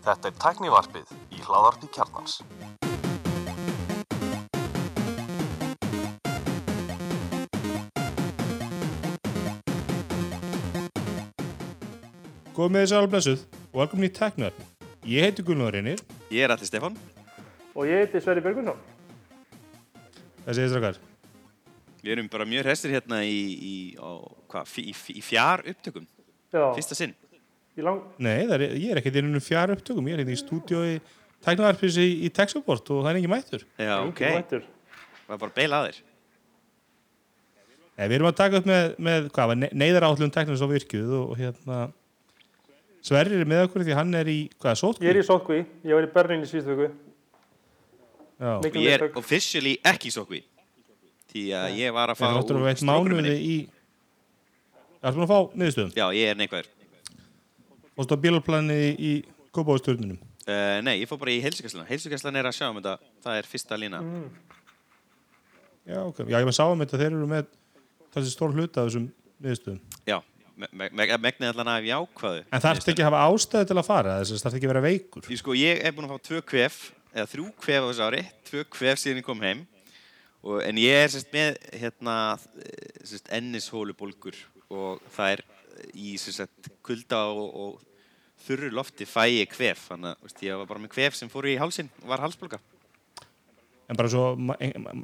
Þetta er tæknivarpið í hláðarpi kjarnans. Góð með þessu alveg blessuð og velkomin í Teknarp. Ég heiti Gunnar Reynir, Ég er Alli Stefán. Og ég heiti Sverri Björgvinsson. það segir strakkar. Við erum bara mjög hrestir hérna í, í, á, hva, í, í, í fjár upptökum. Já, Fyrsta sinn. Í lang... Nei, það er, ég er ekkert inn um fjara upptökum, ég er hérna í stúdiói Teknarpis í, í Tech Support og það er ekki mættur. Já, ok. Það var bara beila að þér. Nei, við erum að taka upp með, með hvað, var, neyðarállum Teknarpis á virkjuð og, og hérna Sverrir er með okkur því hann er í, hvað, sótkví? Ég er í Sótkví, ég var í Berlín í síðustu viku. Já, Mikil Ég er officially ekki sókví. Því að ég var að það fá er áttur að veit mánuði í... Það er svona að fá niðurstöðum. Já, ég er neikvæður. Fórstu á bílalplanið í, Kópáðusturnunum. Uh, nei, ég fór bara í heilsugæslan. Heilsugæslan er að sjá um þetta. Það er fyrsta lína. Já, ok. Já, ég maður sá um þetta, þeir eru með þessi stór hluta af þessum niðurstöðum. Já, me me me megnið allan af jákvæðu. En þarf þetta ekki að hafa ástæðu til að fara, þess að þarf ekki að vera veikur. Því sko, ég er búinn að fá tvö kvef, eða þrjú kvef á þessu ári, tvö kvef síðan ég kom heim. Og, en ég er sérst með hérna, eh, sérst, ennishólubólgur og það er í sérst, kulda og, og þurru lofti fæ ég kvef. Þannig að veist, ég var bara með kvef sem fór í hálsin og var halsbólga. En bara svo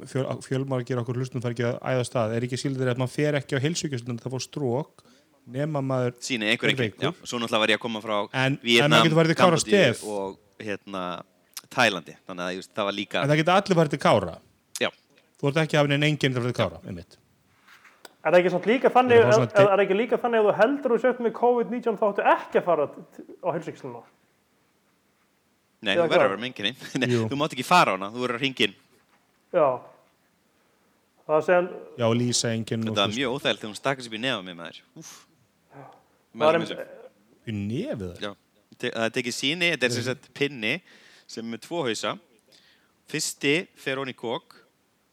fjöl, fjölmargir okkur hlustum fær ekki að æða stað. Er ekki síldur að maður fer ekki á heilsugjöstunum það fór strók nema maður... Sýni einhver Er ekki. Já, svo náttúrulega var ég að koma frá En- Vietnam, Stef. og hérna, Tælandi. Þannig að just, það var líka... En það geta allir farið til kára. Já, Þú ert ekki að hafa neina enginn til að farið til kára, einmitt. Er það ekki samt líka þannig, er, svona er, er ekki líka þannig að þú heldur þú sért með COVID-19 þá áttu ekki að fara á heilsíksluna? nei, þú verður að vera með enginni. Þú mátt ekki fara á hana, þú verður að ringin. Já. Það sé hann, Já, lýsa enginn og Þetta var mjög óþægilt þegar hún stakar sér upp í nefa með maður. Úf. í nefið þar. Já. Það er tekið síni, þetta er sem sagt pinni sem er með tvo hausa. Fyrsti fer hún í kók,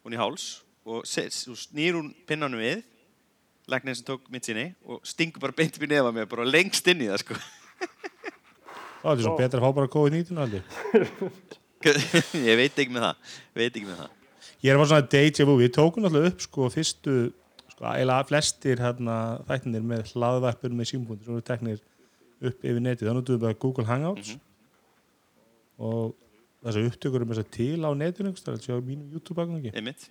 hún í háls og snýr hún pinnanum við, læknir sem tók mitt síni og stingur bara beint upp í nefa með bara lengst inn í það sko. Það er svo betra að fá bara COVID-19 allir. ég veit ekki með það, veit ekki með það. Ég er bara svona deja vu. Við tókum alltaf upp sko fyrstu, sko eiginlega flestir hérna þættinir með hlaðvarpur með símbúndir sem eru teknir upp yfir netið. Þannig að við bara Google Hangouts og þessu upptökur um þess að til á netinu, það er að sjá á mínum YouTube-agangi. Einmitt.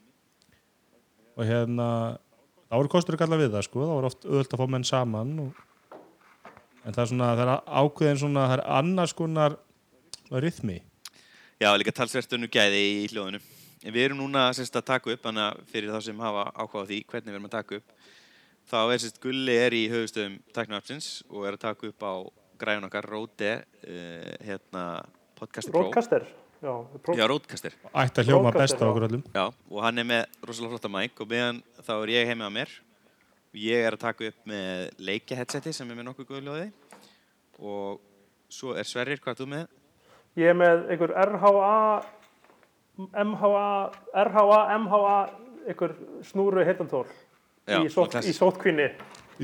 Og hérna, þá voru kostur að kalla við það sko, þá voru oft öðvöld að fá menn saman og En það er svona, það er ákveðin svona, það er annars konar rithmi. Já, líka talsvert önnu gæði í hljóðinu. En við erum núna sérst, að taka upp, þannig að fyrir þá sem hafa áhuga á því hvernig við erum að taka upp, þá er sérst Gulli er í höfustöðum Tæknarapsins og er að taka upp á græðun okkar, Róde, uh, hérna, Podcast Pro. Ródkaster. Pró, Já, Ródcaster. Ætti að hljóma best á okkur öllum. Já, og hann er með rosalega flotta mæk og meðan þá er ég heima á mér. Ég er að taka upp með leikjaheadseti sem er með nokkuð góðu hljóði og svo er Sverrir, hvað er þú með? Ég er með einhver RHA, MHA, RHA, MHA, einhver snúru heitantól í, sót, í sótkvinni.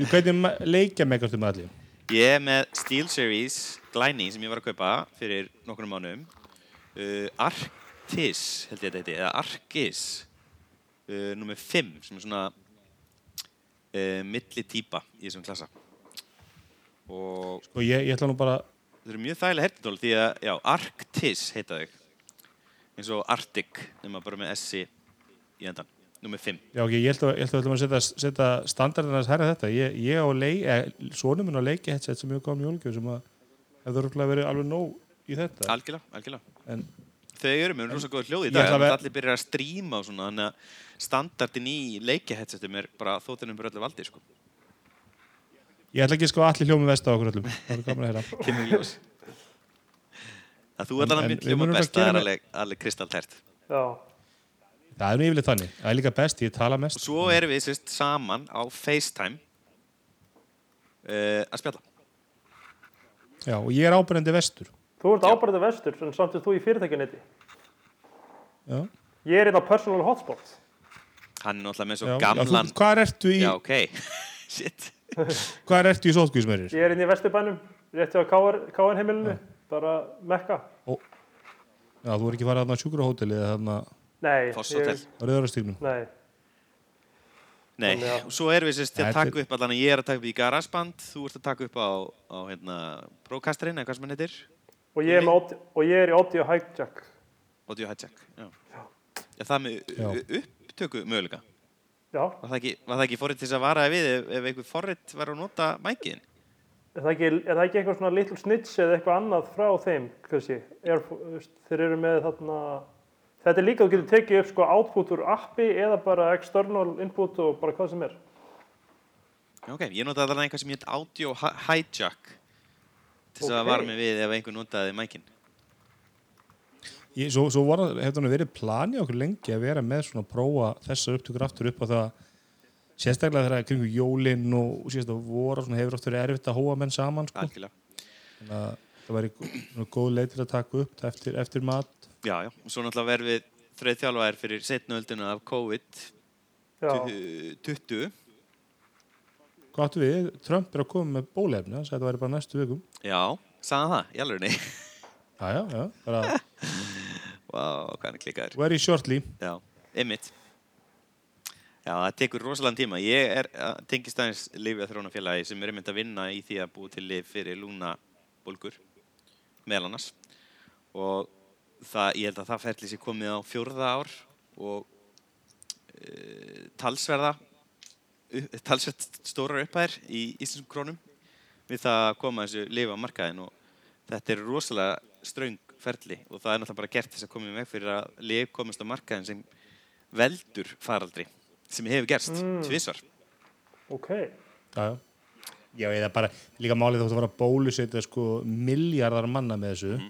Hvernig leikja megastu með allir? Ég er með Steel Series Glæni sem ég var að kaupa fyrir nokkurnum mánum uh, Arktis held ég að þetta heiti, eða Arkis uh, nummer 5 sem er svona uh, milli típa í þessum klassa og Og ég, ég ætla nú bara, það eru mjög þægilega hertitól því að, já, Arktis heita þau eins og Arctic nema bara með S-i í endan nummer 5 já ok, ég ætla, ég ætla, að setja, setja standardin að herra þetta. Ég, ég á leik, eh, sonum minn á leiki sem ég kom í jólgjöf sem að hefur örugglega verið alveg nóg í þetta. algjörlega, algjörlega En Þau eru með rosa góð hljóð í dag, ætla að þannig ver- að allir byrjar að stríma og svona, þannig að standardin í leikjaheadsetum er bara þóttunum fyrir öllu valdi, sko. ég ætla ekki að sko allir hljómi vest á okkur öllum. Það er gaman að heyra. Kemur ljós. Það þú en að bara best, gera það er með- alveg, alveg kristaltært. Já. Það er nú yfirleitt þannig. Það er líka best, ég tala Og mest. svo erum við sérst saman á FaceTime uh, að spjalla. Já, og ég er ábyrjandi vestur. Þú ert Já. ábærið vestur, en samt er þú í fyrirtækjanetti. Já. Ég er einn á personal hotspot. Hann er náttúrulega með svo Já, já, gamlan... þú, hvað ertu í, Já, ok. Shit. Hvað er ertu í sótkvísmeirir? Ég er inn í Vesturbænum, rétti á KN heimilinu, bara mekka. Já, þú er ekki farið þarna á sjúkrahóteli eða þarna Nei, Foss ég, Hotel. á rauðarastígnum. nei, Nei, Þannig að- og svo erum við sérst að Þetta er- taka upp allan að ég er að taka upp í GarageBand, þú ert að taka upp á, á hérna, Procasterinn, eða hvað sem hann heitir, og ég er, með, audi- og ég er í audio hijack. Audio Hijack. Já. Já, það með upptöku möguleika. Já, Var það ekki, var það ekki forrið til þess að varaði við ef, ef einhver forrið var að nota mækin? er það ekki, er það ekki eitthvað svona little snitch eða eitthvað annað frá þeim? Er, þeir eru með þarna, þetta er líka, þú getur tekið upp sko output úr appi eða bara external input og bara hvað sem er. Ok, ég notaði allan eitthvað sem heit Audio Hi- Hijack til þess okay. að varmi við ef einhvern notaði mækin. Svo, svo hefði hann verið planið okkur lengi að vera með svona að prófa þessar upptökur aftur upp á það sérstaklega þegar kringu jólinn og sérstaklega voru svona, hefur oftur erfitt að hóa menn saman sko. þannig að það væri góð leið til að taka upp eftir, eftir mat. Já, já, og svo náttúrulega verfið þreið þjálfaðar fyrir setnaöldina af COVID-20 Gott við, Trump er að koma með bólefna það væri bara næstu vikum. Já, sagðan það, ég alveg niður Já, já, já bara... Wow, hvað hann klikkar Very shortly Já, ymmit Já, það tekur rosalega tíma. Ég er eh, tengistæðins lifið þrónafélagi sem er mynd að vinna í því að búi til lif fyrir lúnabólgur meðal annars. Og það, ég held að það færli sér komið á fjörða ár og e, talsverða upp, talsvert stórar upphæðir í íslenskum krónum við það að koma þessu lifa á markaðin og þetta er rosalega ströng ferli og það er náttúrulega bara gert þess að koma í veg fyrir að lif komast á markaðin sem veldur faraldri sem hefur gerst mm. tvisvar. ok. Já, já Já, eða bara líka málið þótt að fara að bólusetja sko miljardar manna með þessu Mhm.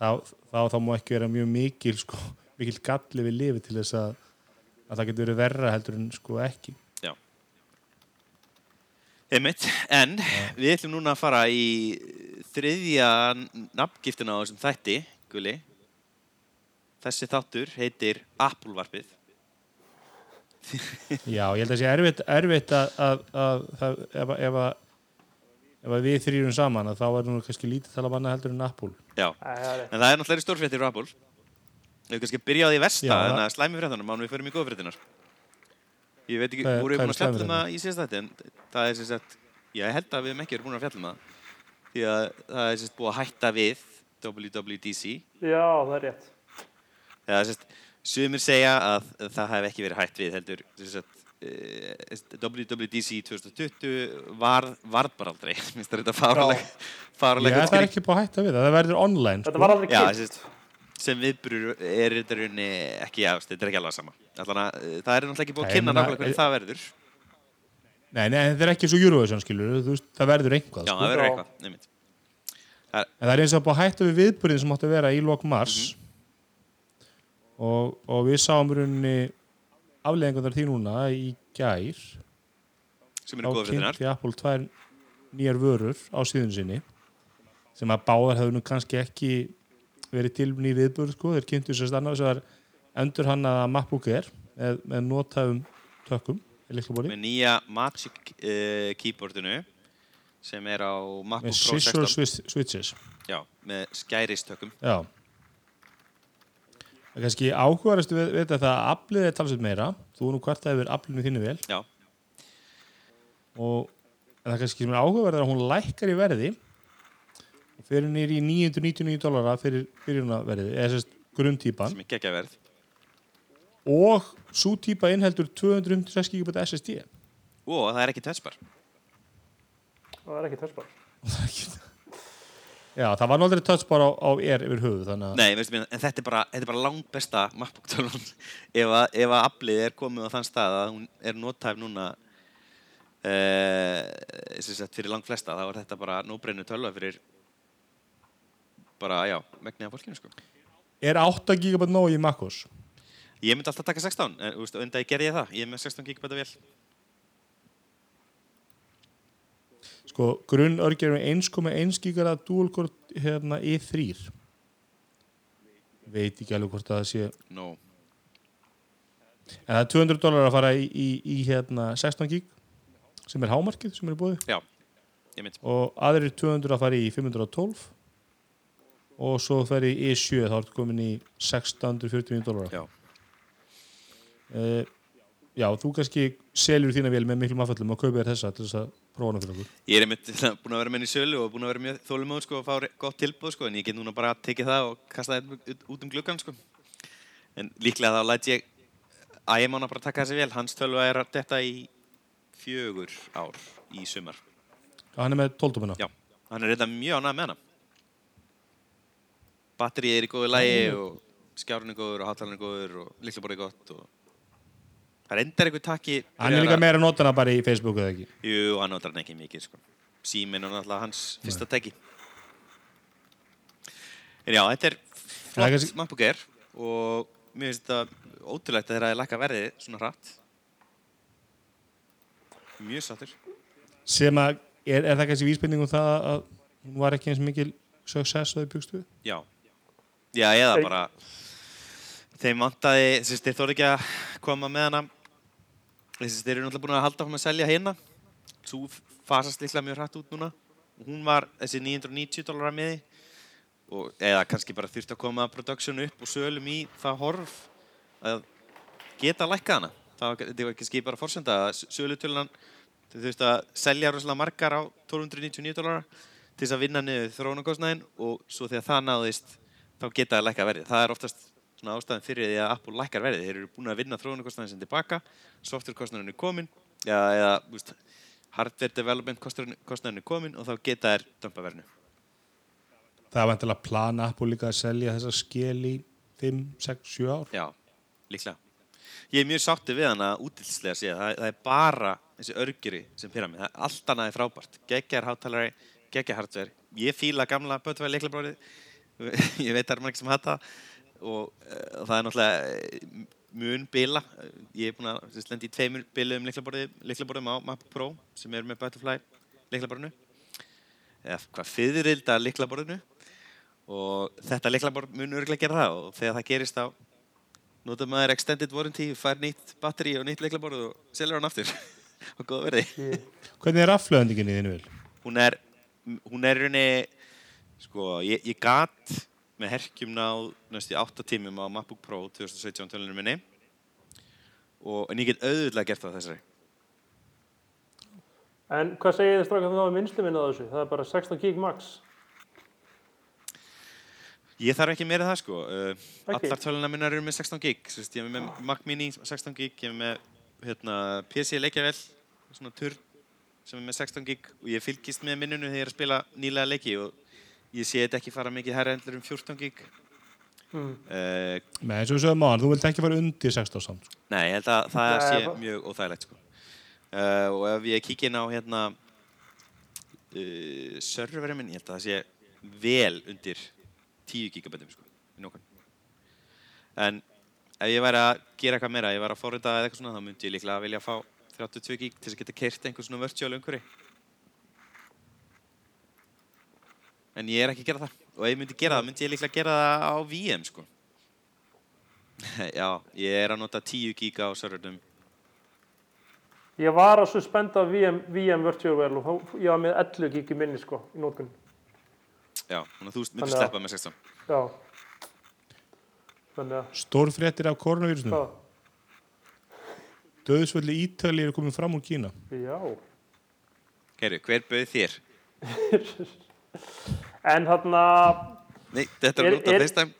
þá, þá, þá má ekki vera mjög mikil sko, mikil galli við lifi til þess að, að það getur verið verra heldur en sko ekki Einmitt, en við ætlum núna að fara í þriðja nafngiftina á þessum þætti, Gulli. Þessi þáttur heitir Apple-varpið. Já, ég held að það sé erfitt, erfitt að, að, að, að ef, ef, að, ef að við þrýrum saman að þá er nú kannski lítið tala manna heldur en Apple Já, en það er náttúrulega stórfréttir á Apple. Við kannski byrja á því versta, Já, en að slæmi fréttunum ánum við förum í góðfréttinar. Ég veit ekki, er- voru við búin að fjalla um það í síðast þetta, en það er sem sagt, ég held að við hefum ekki verið búin að fjalla um það. Því að það er sem sagt búið að hætta við WWDC Já, það er rétt. Já, sérst, sumir segja að það hef ekki verið hægt við heldur sérst, uh, WWDC 2020 var, varð bara aldrei minnst það þetta fáraleg Já, það er ekki búið að hætta við það, það verður online Þetta sko. var aldrei sérst, sem viðbrur er þetta rauninni ekki, já, þetta er ekki alveg sama. Allan að, eh, það er náttúrulega ekki búið að kynna nákvæmlega hvernig það verður. Nei, nei, þetta er ekki svo Eurovision skilur þú veist, það verður einhvað Já, sko. það verður Já. eitthvað, nefnitt En það er eins og búið að hætta við viðbyrðin sem átti að vera í lok mars. Og, og við sáum í rauninni afleðingar því núna í gær. Sem eru góða fréttinar kynnti Apple tvær nýjar vörur á síðun sinni sem að báðar hefur nú kannski ekki verið til nýr viðbörð sko. þeir kynntu sérst annars að endur hann að MacBook Air með, með notæfum tökum í með nýja Magic uh, keyboardinu sem er á MacBook Pro scissor 16 swi- switches. Já, með skæristökum. Já. Það er kannski áhugarastu við, þetta að aflið er talsveit meira. Þú er nú hvart að yfir aflinu þínu vel. Já, og það er kannski sem er áhugaverð að hún lækkar í verði fyrir nýri í 999 dólara fyrir byrjunarverði eða sérst grunntýpan sem er geggjaverð og svo týpa innheldur 256 GB SSD og það er ekki touchbar Það er ekki testbar. Já, það var náttúrulega bara á, á er yfir að Nei, veistu, mér, en þetta er bara, þetta er bara langt besta MacBook tölvan ef, að, ef að aflið er komið á þann stað að hún er nothæf núna uh, sagt, fyrir langt flesta þá er þetta bara nóbrennu tölva fyrir bara, já, megni af fólkinu sko. er 8 GB nóg í MacOS Ég myndi alltaf taka 16, en þú veist, undar ég gerði ég það ég er með 16 GB vel sko grunn örgjör með 1,1 GB dual core hérna i3 veit ekki alveg hvort að það sé no. En það er 200 dólar að fara í, í, í hérna 16 gig sem er hámarkið sem er búið Já, ég mynd. og aðrir 200 að fara í 512 og svo fer í E7 þá ertu komin í 649 dólar Já. uh, Já, þú kannski selur þína vél með miklum afföllum og kaupir þessa til þess að prófa fyrir okkur Ég er einmitt búin að vera með henni í sölu og búin að vera mjög þólumóð sko og fá gott tilbúð sko en ég get núna bara tekið það og kasta það út, um gluggan sko. En líklega þá læt ég að ég mána bara taka þessi vel. Hans tölva er að detta í fjögur ár í sumar. Hann er með 12 tómina Já, hann er reynda mjög ánægð með hana. Batterið er í góðu lægi og skjárun er góður og hátalarinn er góður og líklaborðið er gott og það reyndar einhver takki Hann er líka meira að nota hana bara í Facebook eða ekki? Jú, hann notar hann ekki mikið sko. Síminn er náttúrulega hans fyrsta teki En já, þetta er Það er flott Air og mér finnst þetta ótrúlegt að þeirra að lækka verðið svona hratt. Mjög sattur sem að, er, er það kannski vísbending um það að hún var ekki eins mikil success og þau byggstu? Já, já eða bara þeim vantaði, þess að þeir þóru ekki að koma með hana. Þess að þeir eru náttúrulega búin að halda fram að selja hérna. Svo fasast líklega mjög hratt út núna. Hún var þessi 990 dólar miði. Og eða kannski bara þurfti að koma production upp og sölum í það horf að geta lækka hana. Það var, var kannski bara forsenda að sölutölunan þau þurfti að selja rosalega margar á 1299 dólar til þess að vinna niður þróunarkostnæðin og svo þegar það náðist þá geta það lækka verðið. Það er oftast svona ástæðan fyrir því að Apple lækkar verðið. Þeir eru búin að vinna þróunarkostnæðin sem tilbaka, softwarekostnæðin er komin ja, eða úst, hardware development kostnæðin er komin og þá geta þær dömpa verðinu. Það var vantilega að plana Apple líka að selja þessa skil í 5, 6, 7 ár Já, líklega. Ég er mjög sáttið við hana útilslega að segja. Það, það er bara þessi örgjuri sem pyrra mig. Það er allt annað er frábært. Geggjar hátalari, geggjar hardware. Ég fíla gamla bötvæði leiklabórið. Ég veit það er margir sem hata og uh, það er náttúrulega mun bila. Ég er búin að lenda í tveimur biluðum leiklabórðum á MacBook Pro sem er með Butterfly leiklabórinu. Eða hvað fyririlda leiklabórinu og þetta leiklaborð mun örgulega gera það og þegar það gerist þá notar maður extended warranty, fær nýtt batteri og nýtt leiklaborð og selur hann aftur og góða verði. Hvernig er afflöðandingin í þínu vil? Hún er, hún er rauninni, sko, ég, ég gat með herkjum náð næstu 8 tímum á MacBook Pro 2017 tölunum minni og, en ég get auðvitað gert það þessari. en hvað segir þið strákað þá um vinsluminn á þessu? Það er bara 16 gig max. Ég þarf ekki meira það sko, uh, allar töluna minnar eru með 16 gig, Svo veist, ég er með Mac Mini 16 gig, ég er með hérna, PC leikjavel, svona turn sem er með 16 gig og ég fylgist með minnunu þegar ég er að spila nýlega leiki og ég sé þetta ekki fara mikið herra endur um 14 gig. Mm. Uh, Nei, eins og við sögum á hann, þú vilt ekki fara undir 16 samt sko. nei, ég held að það sé mjög óþægilegt sko. Uh, og ef ég kíkja inn á hérna uh, serverinn minn, ég held að það sé vel undir 10 gigabitum sko. En ef ég væri að gera eitthvað meira, ef ég væri að forrita eða eitthvað svona, þá myndi ég líklega vilja fá 32 gig til að geta kert einhver svona virtual umhverfi. En ég er ekki að gera það. Og ef ég myndi gera það, myndi ég líklega gera það á VM sko. Já, ég er að nota 10 giga á servernum. Ég var að suspenda VM, VM Virtual Well og ég var með 11 gig í minni sko, í nótkunn. Já, þannig að þú Þannig að- sleppa með 16. Já. Þannig að, Stórfréttir af koronavírusnum hvað? Döðsvöldi Ítali eru komin fram úr Kína Já. Kæru, hver bauð þér? En þarna, Nei, þetta er að nota er- FaceTime.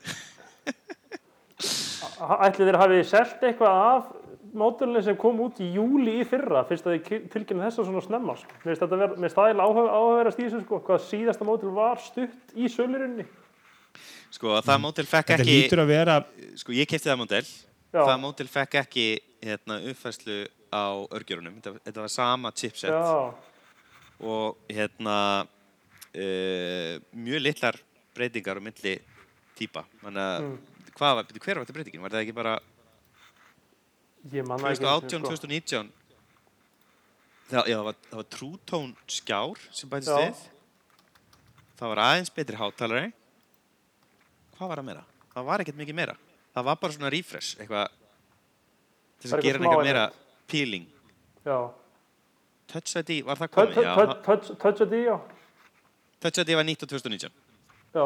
ætli þeir hafi selt eitthvað af módulinu sem kom út í júli í fyrra, fyrst að þið tilkynna þessa svona snemma, sko. Það eiginlega áhugaverðast í þessu, sko, hvað síðasta módul var stutt í sölurinni. Sko, það mótil fekk Þetta ekki, lítur að vera sko, ég kefti það. Já. Það mótil fekk ekki hérna, uppfærslu á örgjörunum. Þetta, þetta var sama chipset Já, og hérna uh, mjög litlar breytingar á milli típa. Þannig að, Mm. hvað var, hver var þetta breytingin? Var það ekki bara ég manna ekki. einu 2018, sinni, sko. 2019? Það, það var, það Tone skjár sem bætist við. Það var aðeins betri hátalari. Hvað var það meira? Það var ekkert mikið meira. Það var bara svona refresh, eitthvað til að gera eitthvað meira peeling. Já, Touch ID, var það komið? Touch- touch- touch ID, já. Touch ID var nýtt á 2019. Já,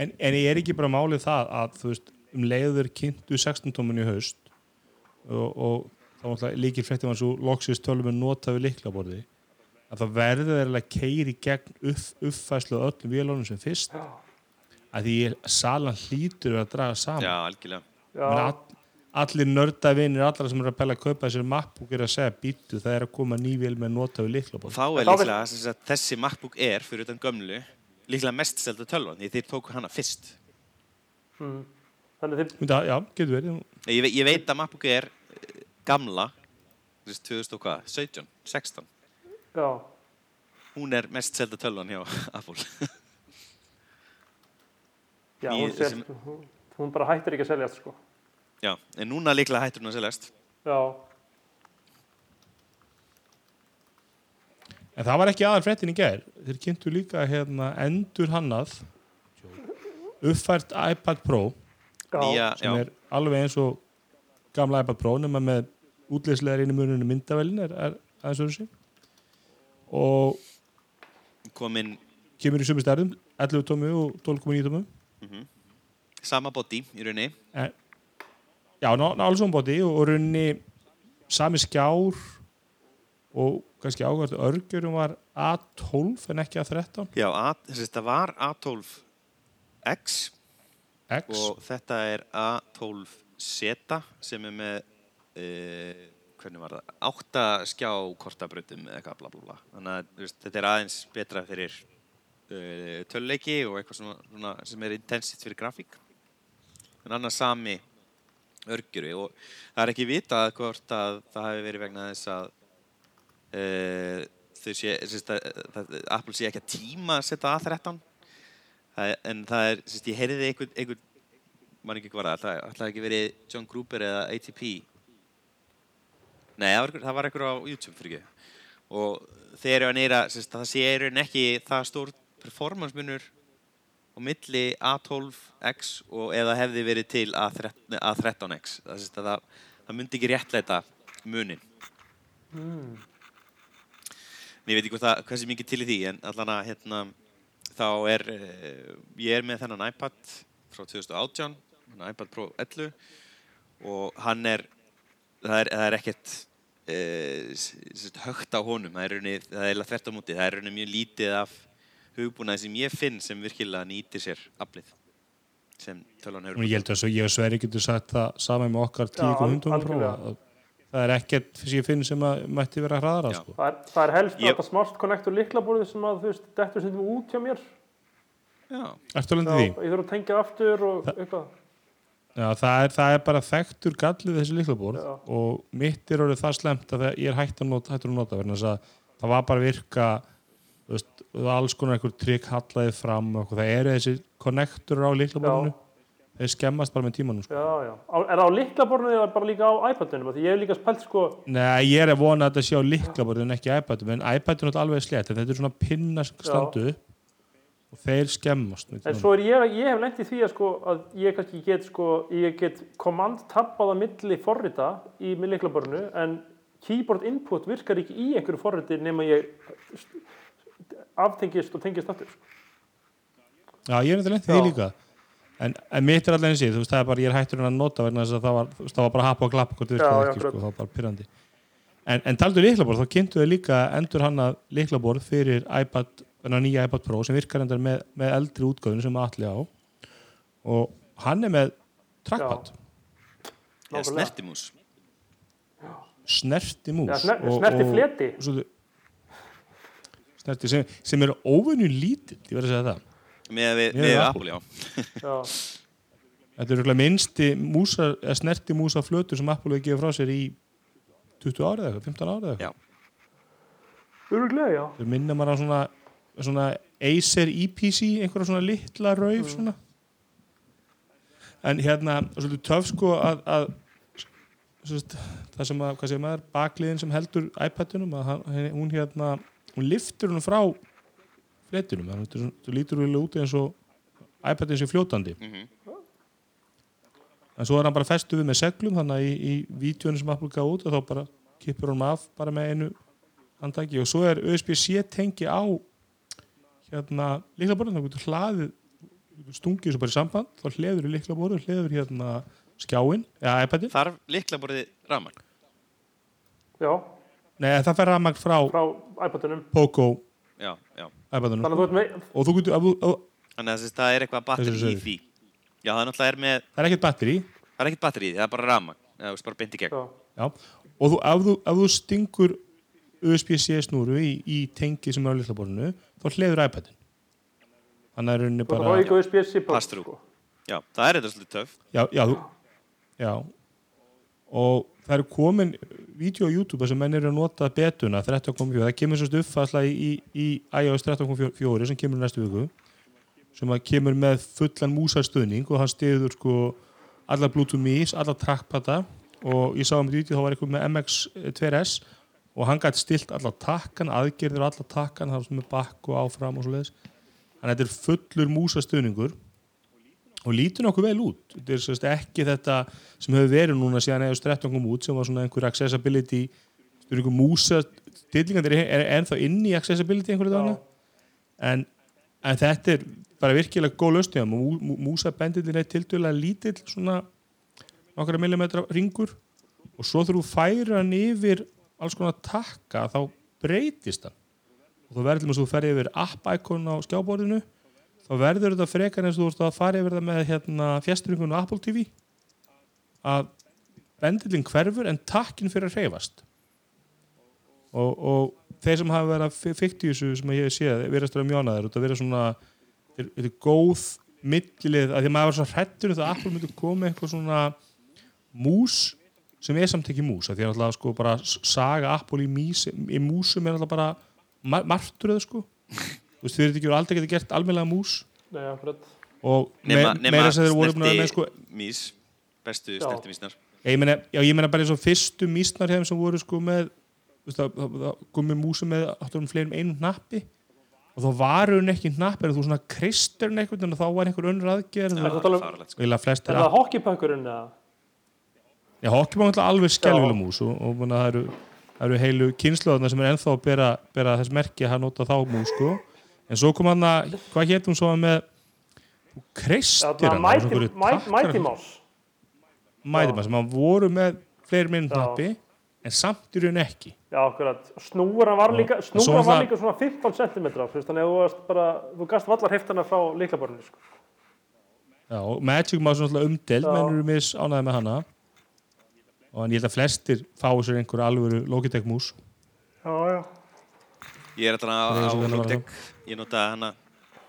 En, en ég er ekki bara málið það að þú veist, um leiður kynntu 16 tómin í haust og, og þá náttúrulega líkir fréttum hans og loksist tölum með nota við liklaborði að það verður þeirra að keiri gegn upp, uppfæslu á öllum vélunum sem fyrst já, að því salan hlýtur að draga saman Já, algjörlega. All, allir nördavinir, allra sem eru að pæla að kaupa þessir MacBook er að segja býtu það er að koma nývél með nota við Og liklaborði þá er líklega sem sagt, þessi MacBook Air fyrir utan gömlu líklega mest selda tölvan því þeir tóku hana fyrst. Mm. Þannig þið, Myndi að- Já, getur verið Ég, ég veit að MacBook Air eh, gamla, þú veist, 2000 og hvað, 17, 16, já, hún er mest selda tölvan hjá Apple. já, hún, sel, sem- hún, hún bara hættir ekki að seljast, sko. Já, en núna líklega hættur hún að seljast. Já, En það var ekki aðal fréttin í gær. Þeir kynntu líka hérna endur hannað uppfært iPad Pro já, Nýja, sem já, er alveg eins og gamla iPad Pro nema með útleyslegar inn í muninu myndavælin er, er aðeins öðru sig og komin kemur í sömu stærðum 11 tómu og 12,9 tómu sama body í rauninni. en, já, ná, ná alls bóti og, og runni sami skjár og kannski ákvæmst örgjörum var A12 en ekki A13 Já, A, þetta var A12X X og þetta er A12Z sem er með uh, hvernig var það, átta skjá kortabrautum eða eitthvað bla bla bla. Þannig að þetta er aðeins betra fyrir uh, töluleiki og eitthvað svona, svona sem er intensitt fyrir grafík. En annars sami örgjuru og það er ekki vitað hvort að það hefur verið vegna þess að uh, þau sé, sérst, að, að, Apple sé ekki að tíma að setja A13 það, er- en það er, sérst, ég heyrði einhvern, einhvern mann ekki hvað var það, það ætlaði ekki verið John Gruber eða ATP nei, það var, einhver- það á YouTube fyrir ekki og þeir eru að neyra, það sé er ekki það stór performance munur á milli A12X og eða hefði verið til A13, A13X það, það, það myndi ekki réttleita munin. En ég veit ekki hvað, hvað sem mikið til í því en allan að hérna þá er uh, ég er með þennan iPad frá 2018 þennan iPad Pro 11 og hann er það er, það er ekkert uh, högt á honum. Það er, er þvert á múti það er mjög lítið af hugbúnaði sem ég finn sem virkilega nýtir sér aflið sem tölvan hefur Og ég held að svo ég og Sverri getur sagt það saman með okkar 10.100 Pro algjörlega. að það er ekkert sem ég finn sem að mætti vera hraðara sko. Það er, það er helst Ég- þetta smart connector liklaborðið sem að, þú veist, dettur sem út hjá mér. Já, Ertu alveg Já, því? ég þurf að tengja aftur og eitthvað. Já, það er, það er bara þekktur gallið þessi liklaborð Já. og mitt er orðið það slemt að það, ég er hægt að nota, hættur að nota að það var bara að virka þú veist, það var alls konar einhver trikk hallaði fram og það eru þessi konnektur á liklaborðinu þeir skemmast bara með tímanum sko. Já, já. Er það á liklaborðinu eða bara líka á iPadunum? Ég hef líka spælt, sko, Nei, ég er að vona að þetta sé á liklaborðinu ekki iPadum, en iPadun er alveg slett en þetta er svona pinna sem standu upp og þeir skemmast En svo er ég, ég hef lent í því að sko að ég kannski get sko, ég get command tabbað á milli forrita í með liklaborinu en keyboard input virkar ekki í einhverju forriti nema ég aftengist og tengist aftur. Sko. Já, ég er í Já. því líka en, en mitt er allir eins veist, það er bara ég er hættur að nota vegna þess að það var, það var bara hapa og klappa hvort Já, virkaði ekki, sko, það var bara pyrrandi en, en taldu liklaborð, þá kynntu þau líka endur hann að liklaborð fyrir iPad, nýja iPad Pro sem virkar endar með, með eldri útgöðun sem allir á og hann er með trackpad, Nákvæmlega. snertimús snerti mús Já, sner, og, snerti sem, sem er óvenju lítill, ég verð að segja það með, með, Með með Apple. Apple, já Þetta er minnsti músa, eða snerti músa flötur sem Apple hefur gefið frá sér í 20 árið eða eitthvað, 15 árið eða. Það minnir maður á svona, svona Acer EPC, einhverja svona litla rauf svona. En hérna, svolítið töf sko að, að það sem að, hvað segir maður, bakliðin sem heldur iPadunum, að hann, henni- hún hérna, hún liftur hún frá fletinum, þannig að þetta lítur vel út eins og iPadin sé fljótandi. Mhm. En svo er hann bara festu við með seglum þannig að í, í vídjónu sem Apple gaf út og þá bara kippur hann af bara með einu handtaki og svo er USB-C tengi á hérna líklaborðin, þá getur hlaðið þú stungið þessu bara í samband þá hleður í líklaborðin, hleður hérna skjáin, eða iPadin Þarf liklaborðið rafmagn? Já, Nei, það fer rafmagn frá frá iPadunum. Poco Já, já. iPadunum Þannig að þú ert með, og þú getur, ef þú- ef- Þannig að það er eitthvað batteri í því. Já, það er náttúrulega er með, það er ekkert batteri það er ekkert batteri í því, það er bara rafmagn. Það er bara beint í gegn. já, Já, og þú, ef, þú, ef þú stingur USB-C snúru í, í tengi sem er á liklaborðinu, þá hleður iPadin þannig að er rauninni þú ert að bara fá ekki USB-C port, Pass-through. sko. Já, það er þetta svolítið töff. já, já, þú, já og það eru komin vídeo á YouTube sem menn eru að nota betuna 13.4, það kemur svo uppfærsla í, í, iOS 13.4 sem kemur næstu viku. Sem kemur með fullan músarstöðning og hann stiður sko alla Bluetooth Mies, alla trackpada og ég sá um þetta þá var eitthvað með MX2S og hann gæti stilt alla takkan, aðgerðir alla takkan það var svona bakk og áfram og svo leiðis þannig að þetta er fullur músarstöðningur og lítur nokkuð vel út. Þetta er sérst ekki þetta sem hefur verið núna síðan eða 13 kom út sem var svona einhver accessibility einhver músa, stillingandir er, ennþá inn í accessibility einhverju dana en, en þetta er bara virkilega góð lausnið mú, mú, músa bendillin er tildulega lítill svona nokkara millimetra ringur. Og svo þú færir hann yfir alls konar takka þá breytist hann. Og þú verður til að þú ferði yfir app-icon á skjáborðinu þá verður þetta frekar eins og þú veist að fara yfir það með hérna, fjastringun og Apple TV að bendilinn hverfur en takkin fyrir að hreyfast. Og, og þeir sem hafa verið að fykti þessu sem ég verðast að vera mjónaður og það verður svona þetta er- þetta góð millilið að því að maður var svo hrættur að Apple myndi koma eitthvað svona mús sem er samt ekki mús því að náttúrulega sko bara saga Apple í, mís, í músum er náttúrulega bara mar martröð sko þú veist þið eru aldrei getið gert almennlega mús Nei, akkurat. og Nema, me- nema meira sem þeir voru með snerti sko mís, bestu Já. snerti mísnar. ég meina, já, ég meina bara eins og fyrstu mísnar hefum sem voru sko með það, það, það komið músi með átturum fleirum einum hnappi og þá var hún ekki hnapp en þú svona kristur hún eitthvað en þá var einhver önnur aðgerð Er það Fáralegt, sko. flest Er er það hockeypökkurinn eða? Já, var náttúrulega alveg skelvileg mús og, og það eru, það eru heilu kynnslóðna sem er ennþá að bera, bera þess merki að notað þá mús sko. En svo kom hann að, hvað hétum svo með kreistir hann Mighty Mighty- Mighty Mouse. Mæti sem hann voru með fleiri minn hnappi en samt í raun ekki Já, akkurat. Snúran var líka, svo snúran var það- líka svona 15 cm, þannig að þú varst bara, þú gast vallar heftana frá líklaborðinu, sko. Já, Magic Mouse er náttúrulega umdeld Já. menn eru mis ánæði með hana og en ég held að flestir fái sér einhver alvöru Logitech mús Já, já. Ég er alltaf á, er Logitech, ég nota hana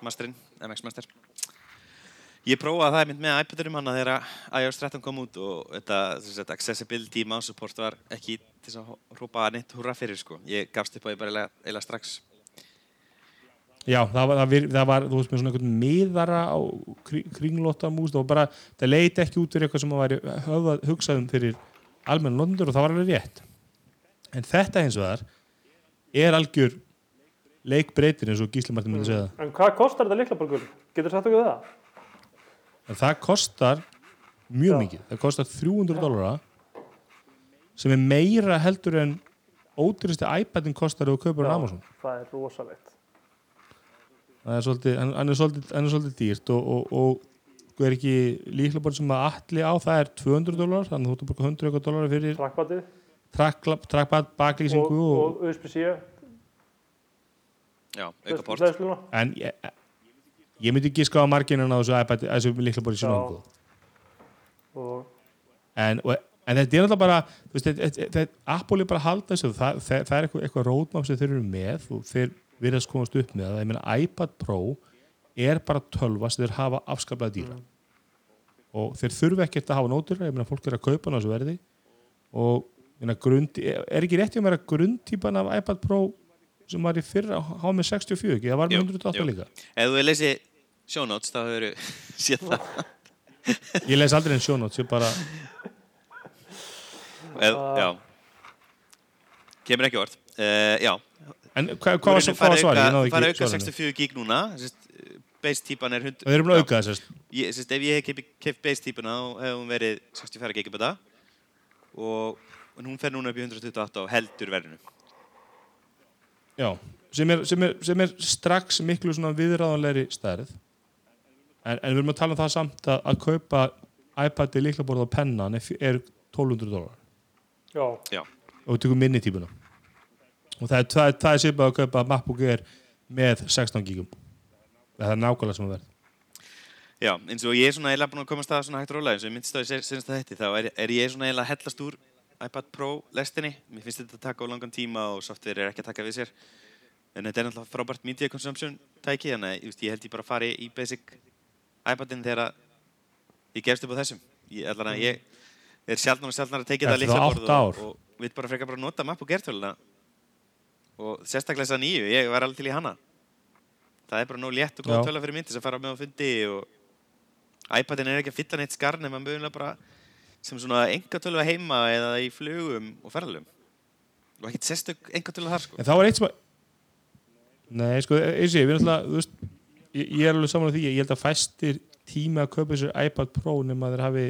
masterinn, MX Master. Ég prófaði það mynd með iPadurum hana þegar iOS 13 kom út og þetta sagt, accessibility mouse support var ekki til að hrópa neitt húrra fyrir sko. Ég gafst upp á því bara eiginlega strax. Já, það var, það, var, þú veist, með svona einhvern miðara á kring, kringlóta mús, það var bara, það leiti ekki út fyrir eitthvað sem að höfða, hugsaðum fyrir almenn nondur og það var alveg rétt. En þetta eins og þar er algjör leikbreytir eins og Gísli Martin myndi segja. En hvað kostar þetta líklaborgur? Getur sagt okkur það? En það kostar mjög Já. mikið. Það kostar 300 dólara sem er meira heldur en ódýristi iPadin kostar ef þú kaupur á Amazon. Það er rosalegt. Það er svolítið, hann, hann er svolítið, hann er svolítið dýrt og, og, og er ekki líklega bara sem að allir á það er 200 dólar, þannig að þú ert að bruka 100 eitthvað dólar fyrir Trackpadið trackpad, baklýsingu og, og USB-C. Já, auka port. en ég, ég myndi ekki ská að marginin á þessu iPad, þessu bara í sínu Já. omgóð. Og En, og, en þetta er náttúrulega bara, veist, þetta- þetta- þetta- Apple er bara að halda þessu, það, það, það er eitthvað, eitthvað roadmap sem þeir eru með og þeir virðast komast upp með það, ég meina iPad Pro er bara tölva sem þeir hafa afskaplega dýra. Og þeir þurfa ekkert að hafa nótur, ég meina fólk er að kaupa á þessu verði. Og grund, er ekki rétt mér að grundtípan af iPad Pro sem var í fyrra hafa með 64, ekki? Það var með Jú, 108 jú. líka. Ef þú lesi show notes þá hefur séð það. Ég les aldrei en sjónóts, ég bara, Ef, já. Kemur ekki orð. Uh, já, en hva, hvað var svo hvað var? Ég náði Það fara auka svarinu. 64 gig núna. Base típan er 100. Og þeir eru búin að auka þessast. Ef ég hef keipt base típuna þá hefur hún verið 64 gigabita og hún fer núna upp í 128 og heldur verðinu. Já, sem er, sem er, sem er strax miklu svona viðráðanlegri stærð. En, en við erum að tala um það samt að, að kaupa iPad-i líklaborð á pennan er, er 1200 dólar. Já, og við tökum minni típuna. Og það er, það er, það er svipað að kaupa MacBook Air með 16 gigum það er nákvæmlega sem að verð. Já, eins og ég er svona eiginlega búin að komast að svona hægt rólega. Eins og ég myndist á í senast að þetta þá er, er ég svona eiginlega að hellast úr iPad Pro lestinni. Mér finnst þetta að taka á langan tíma og software er ekki að taka við sér. En þetta er náttúrulega frábært media consumption tæki þannig að ég, held ég bara að fari í basic iPadin þegar að ég gefst upp á þessum. Ég, allan að ég er sjálfnar og sjálfnar að tekið það átta ár. og, og vil bara frekar bara nota MacBook Air töluna og sérstaklega þessa nýju, ég var alveg til í hana. Það er bara nóg létt og góð töla fyrir mynd til þess að fara með á fundi og iPadin er ekki að fylla neitt skarn nema mögulega bara sem svona enga tölva heima eða í flugum og ferðalum og ekkert sérstök enga tölva þar sko. En það var eitt sem að nei, sko, eins og ég, veist, ég, ég er alveg saman á því ég held að fæstir tíma að kaupa sér iPad Pro nema þeir hafi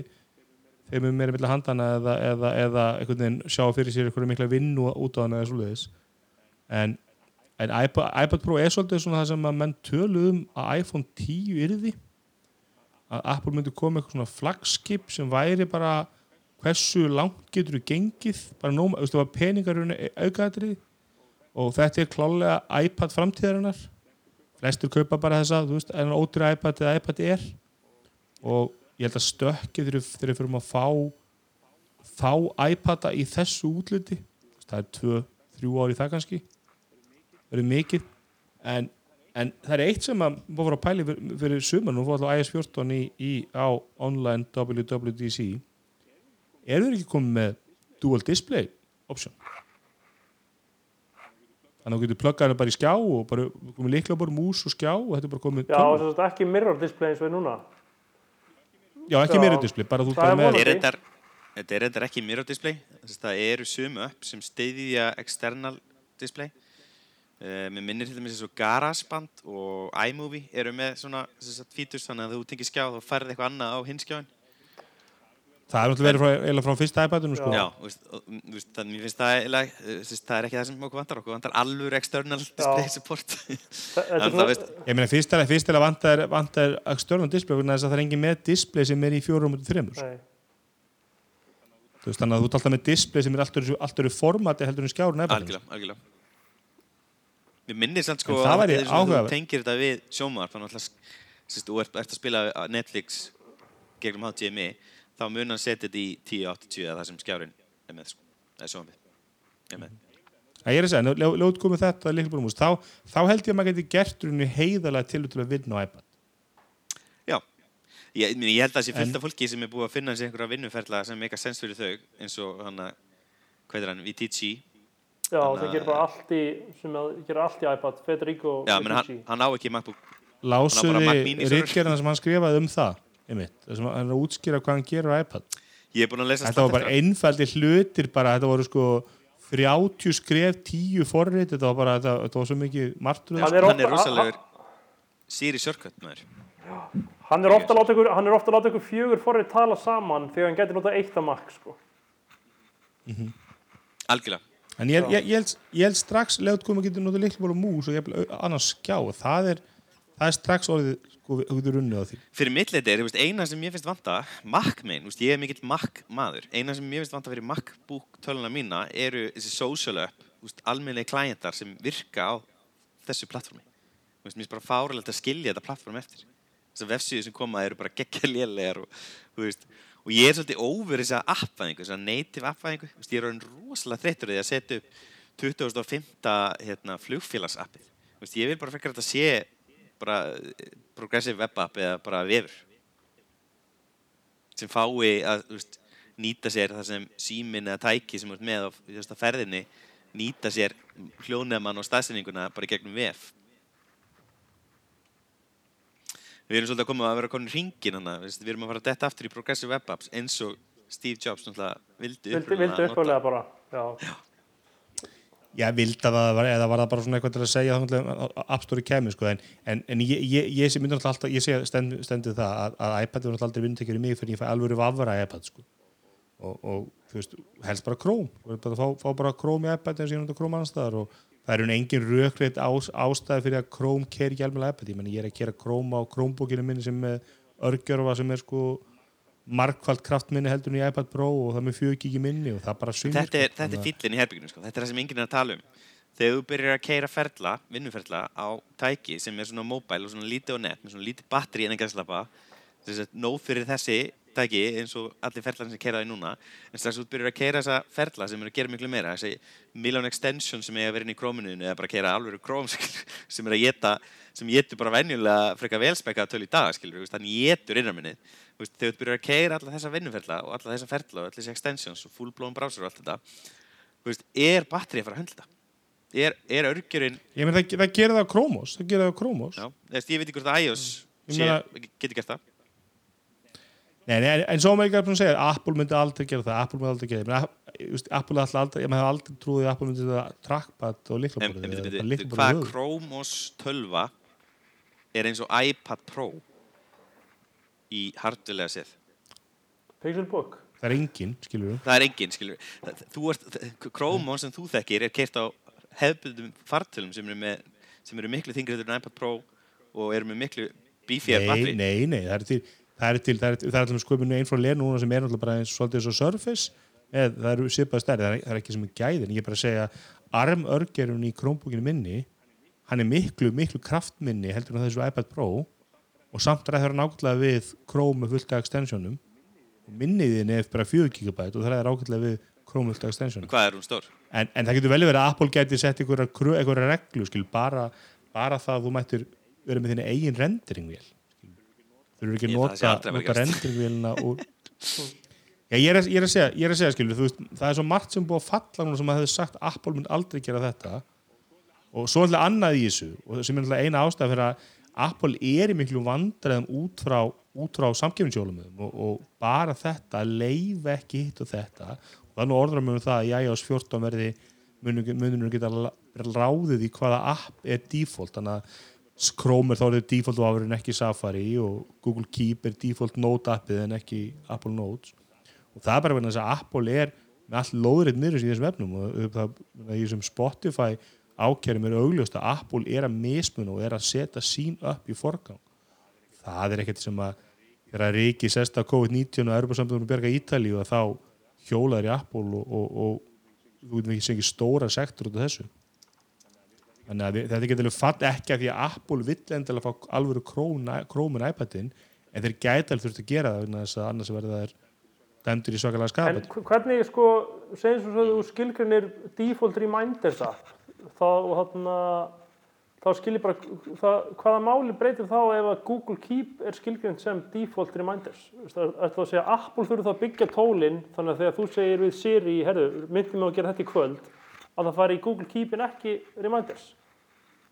þeim er meira milla handana eða, eða, eða einhvern veginn sjá fyrir sér einhverja mikla vinnu út á hana eða svoleiðis. En, en iPad, iPad Pro er svolítið svona það sem að menn tölu um að iPhone 10 yrði að Apple myndi koma eitthvað svona flagskip sem væri bara hversu langt getur þú gengið? Bara nóma, þú veist, það var peningarunni aukaðatrið og þetta er klálega iPad framtíðarinnar. Flestur kaupa bara þessa, þú veist, en ótrúi iPad eða iPad Air. Og ég held að stökkið þegar við fyrir að fá þá iPada í þessu útliti það er tvö, þrjú ár í það kannski er mikið. En, en það er eitt sem að búið að pæli fyrir, fyrir sumar nú fór alltaf IS-14 í, í, á online WWDC eru þeir ekki komið með dual display option þannig að þú getur pluggað bara í skjá og bara komið líklega bara mús og skjá og þetta er bara komið já tölvu. þess að ekki mirror display eins og er núna. já ekki Já. meira display bara þú Það bara er með er þetta er reyndar ekki mirror display það eru sum upp sem steyðja external display uh, mér minnir til dæmis eins og GarageBand og iMovie eru með svona að fíturs þannig að þú tengir skjá þá færði eitthvað annað á hinskjáin. Það er náttúrulega verið frá, frá fyrsta iPadinu sko. Já, þú veist, og, þú veist, þannig mér finnst það eh, veist, það er ekki það sem okkur vantar. Okkur vantar alveg external display support. Svona, veist, ég meina fyrst er, fyrst er að vanta er, vanta er external display vegna þess að það er engin með display sem er í fjórum og þreymur sko. nei, Þú veist, þannig að þú ert alltaf með display sem er allt öðru formati heldur en skjárun iPadinu algjörlega, algjörlega Mér minnir samt sko þegar þú tengir þetta við sjómar þannig að þú ert, að spila Netflix gegnum HDMI þá mun hann setja þetta í 1080 eða það sem skjárin er með sko, er með. Það ég er að segja, ljóð ljóð komið þetta að þá, þá held ég að maður geti gert heiðalega til að vinna á iPad. Já, ég, ég, held að það sé fullt af fólki sem er búið að finna sér einhverja vinnuferla sem meika sens fyrir þau eins og hann að, hvað er hann, VTG já það að- gerir bara allt í, sem að gera allt í iPad, Federico Já, menn hann, hann á ekki MacBook. Hann á bara Mac Lásuði ríkgerðina sem hann skrifaði um það einmitt, það sem hann er að útskýra hvað hann gerir á iPad. Ég er búin að lesa Þetta var bara einfaldi hlutir bara, þetta voru sko 30 skref, 10 forrið þetta var bara, þetta, þetta var svo mikið martröð Hann Hann er er, ofta- rosalegur Siri shortcut maður. Hann er ofta að láta ykkur, hann er ofta að láta ykkur fjögur forrið tala saman þegar hann getur notað eitt að max sko. Algjörlega En ég, ég, ég, held, ég held strax leðut komið getur notað líkla bara mús og annars skjá það er, það er strax orðið sko, getur runnið á því. Fyrir mitt leiti þú veist, eina sem ég finnst vanta veist, ég er mikill Mac maður. Eina sem ég finnst vanta fyrir MacBook töluna mína eru þessi social app almennilegi klientar sem virka á þessu plattformi Mér finnst bara fáralegt að skilja þetta plattform eftir. Þessar vefsíður sem koma eru bara geggja lélegar og, þú veist, og ég er svolítið over þessa appvæðingu, þessa native appvæðingu Ég er orðin rosalega þreyttur því að setja upp 2005. Hérna, flugfélagsappið. Ég vil bara frekar að þetta sé bara eh, progressive web app eða bara vefur. Sem fái að veist, nýta sér það sem símin eða tæki sem ert með á ferðinni nýta sér hljóneman og staðsendinguna bara gegnum vef Við erum svolítið að koma að vera konin hringin hana, við erum að fara að detta aftur í progressive web apps eins og Steve Jobs náttúrulega vildi Vildi, vildi uppálega bara. Já. Já, vild að það var, eða var það bara svona eitthvað til að segja þannig að App Store kemur sko, en, en, en ég, ég, ég myndi náttúrulega alltaf, ég sé stend, stendið það að, að iPad er náttúrulega aldrei vindtekjur í mig fyrir ég fæ alvöru vafra í iPad sko. og, og þú veist, helst bara Chrome Þú veist, bara, fá, fá bara Chrome í iPad eins og ég náttúrulega Chrome annars staðar og það er engin rökreitt ás, ástæði fyrir að Chrome keri ekki alveg iPad, ég ég er að kera Chrome á Chromebookinu minni sem er örgjörfa sem er sko markvælt kraftminni heldur en í iPad Pro og það með fjögíki minni og það bara svingur þetta er, þetta er fýllin í herbygginu sko. þetta er það sem enginn er að tala um þegar þú byrjar að keira ferla, vinnuferla á tæki sem er svona mobile og svona lítið og nett með svona lítið batteri en að slappa nóg fyrir þessi tæki eins og allir ferlar sem keira það í núna en strax þú byrjar að keira þessa ferla sem eru að gera miklu meira þessi million extension sem er að vera inn í króminuðinu eða bara að keira alveg króm sem er að geta sem getur bara venjulega frekar velspekka töl í dag skilur, þannig getur innraminnið þegar þú byrjar að keira alla þessa vinnuferla og alla þessa ferla og allir þessi extensions og full blown browser og allt þetta veist, er batterið að fara að höndla? Er, er örgjörinn ég menn það, það gerir það á Chromos það gerir það á Chromos. Ég veit ekki hvort að iOS Ég sé, meina- getur gert það Nei, nei, en, svo maður ekki að segja að Apple myndi aldrei gera það, Apple myndi aldrei gera það. Apple alltaf aldrei, ég maður hef aldrei trúið að Apple myndi þetta trackpad og liklaborðið hvað. Chrome OS 12 er eins og iPad Pro í hardware séð? Pixelbook. það er engin, skilur við það er engin, skilur við. Þú ert, Chrome OS sem þú þekkir er kert á hefðbundum fartölum sem eru, með, sem eru miklu þingri en iPad Pro og eru með miklu beefier nei, nei, nei, það er til það er til, það er, það er til sköpunu einn frá len núna sem er náttúrulega bara eins svolítið eins og Surface. Með, það eru svipaði stærri, það er, það er ekki sem er gæðin. Ég er bara að segja, arm örgerun í Chromebookinu minni, hann er miklu miklu kraftminni heldur en þessu iPad Pro. Og samt ræður hann ákveðlega við Chrome með fullt af extensionum. Og minniðin er bara 4 GB og það er ákveðlega við Chrome með fullt af extensionum. Hvað er hún stór? en, en það getur vel verið að Apple geti sett einhverja, reglu skil, bara, bara það að þú mættir vera með þinni eigin renderingvél þú eru ekki að það nota, nota gerast. renderingvélina úr Já, ég, er, að- ég er að segja, ég er að segja skilur, veist, það er svo margt sem búið að falla núna sem að hefði sagt Apple mun aldrei gera þetta. Og svo alltaf annað í þessu og sem er eina ástæða fyrir að Apple er í miklu vandræðum út frá, frá samkefnisjólum og, og bara þetta að leifa ekki hitt og þetta. Og þannig orður að það að iOS 14 verði mununum geta ráðið í hvaða app er default. Þannig að Chrome er þá er default vafur en ekki Safari og Google Keep er default Note appið en ekki Apple Notes. Og það er bara vegna þess að Apple er með allt lóðrið niður í þessum efnum og það, í þessum Spotify ákjærum er augljóst að Apple er að mismuna og er að setja sín upp í forgang. Það er ekkert sem að þegar Ríki sesta COVID-19 og Europasambandum bjarga Ítali og þá hjólaður í Apple og, og, og þú getum ekki stóra sektor út af þessu þannig að þetta getur fatt ekki að því að Apple vill endilega fá alvöru krómin iPadin en þeir gæti alveg þurft að gera það vegna þess að annars verða þær dæmdur í svakalega En skapet hv- hvernig, sko, segjum svo að þú skilgrinir default reminders app, þá, þarna, þá skilir bara, það, hvaða máli breytir þá ef að Google Keep er skilgrind sem default reminders? Það er það að segja, Apple þurfa þá að byggja tólinn, þannig að þegar þú segir við Siri, herru, myndi mig að gera þetta í kvöld, að það fari í Google Keep en ekki reminders.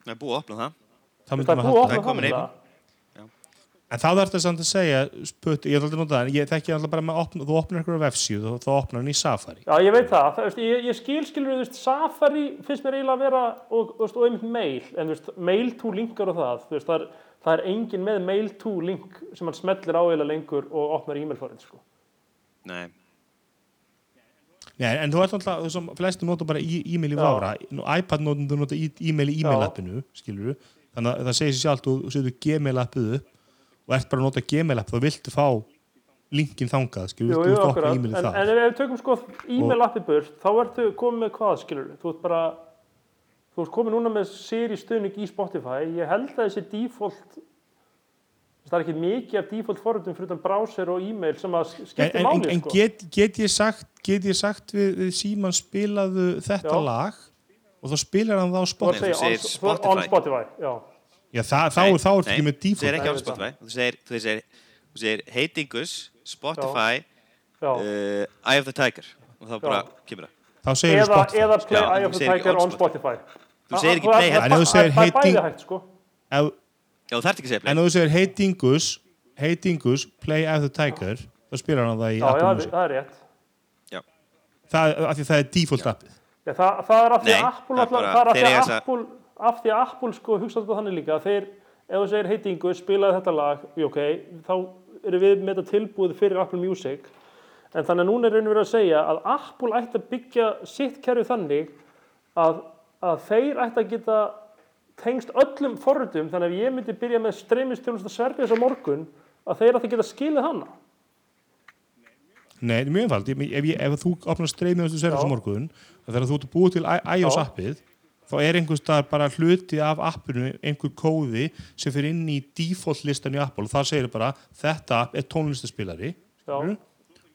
það er búið að opna það þá myndum Það er búið að það opna komin það. einn. En þá þarf þetta samt að segja, spurt, ég ætla aldrei að nota það, en ég þekki alltaf bara með að opna, þú opnar einhverju vefsíðu og þá opnar hann í Safari. Já, ég veit það. það veist, ég, ég skil, skilur, þú veist, Safari finnst mér eiginlega að vera, og, og, og einmitt mail, en þú veist, mail to linkar og það, þú veist, það er, það er engin með mail to link sem hann smellir á eiginlega lengur og opnar e-mail-forinn, sko. Nei. Nei, en þú ert alltaf, þú sem flesti nota bara e-mail í Nú, iPad notum þú nota e-mail í e-mail appinu, skilur þannig að það segir sér sjálft, þú setur Gmail appið upp og ert bara að nota Gmail app, þá viltu fá linkin þangað, skilur, Jú, þú jú, e-mailið En, það. en ef við tökum sko e-mail appið burt, þá ertu komið með hvað, skilur Þú ert bara, þú ert komið núna með seri stuðning í Spotify. Ég held að þessi default, það er ekki mikið af default forritum fyrir utan browser og e-mail sem að En, skiptir en, en, máli, sko. get, get ég sagt, get ég sagt við, við Síman spilaðu þetta Já. lag og þá spilar hann það á Þú Spotify. Nei, þú segir on, on Spotify. Spotify, já. Já, það, þá, Nei, þá ertu nei, ekki með þú segir default. ekki á Nei, Spotify þú segir, þú segir, þú segir heitingus, Spotify já. uh, Eye of the Tiger og þá bara kemur það Þá segir eða, Spotify. eða play Já, Eye þú of the Tiger on on Spotify Þú segir ekki play það- þú er bæði heiting- hægt sko Ef, Já, þú þarft ekki að segja en play ef þú segir Hey Dingus, Hey Dingus, Play of the Tiger, þá spilar hann það í já, já, Music. það er rétt. Það, af því það er default appið. já, það, það er af því Nei, að Apple það er alltaf- bara- það er af þeir því eiga að þessa- Apple af því að Apple sko hugsa þetta þannig líka að þeir, ef þú segir heitingu, spilaði þetta lag jú, ok, þá eru við með þetta tilbúið fyrir Apple Music. En þannig að núna er raun og verið að segja að Apple ætti að byggja sitt kerfi þannig að að þeir ætti að geta tengst öllum forritum þannig að ef ég myndi byrja með streymistjónusta Sverris á morgun að þeir að geta skilið hana Nei, mjög einfald. Ef, ég, ef þú opnar servis Já. á morgun, þegar þú ert búa til iOS appið, þá er einhvers staðar bara hluti af appinu, einhver kóði sem fyrir inn í default listan í Apple og þar segir bara, þetta app er tónlistaspilari Mhm.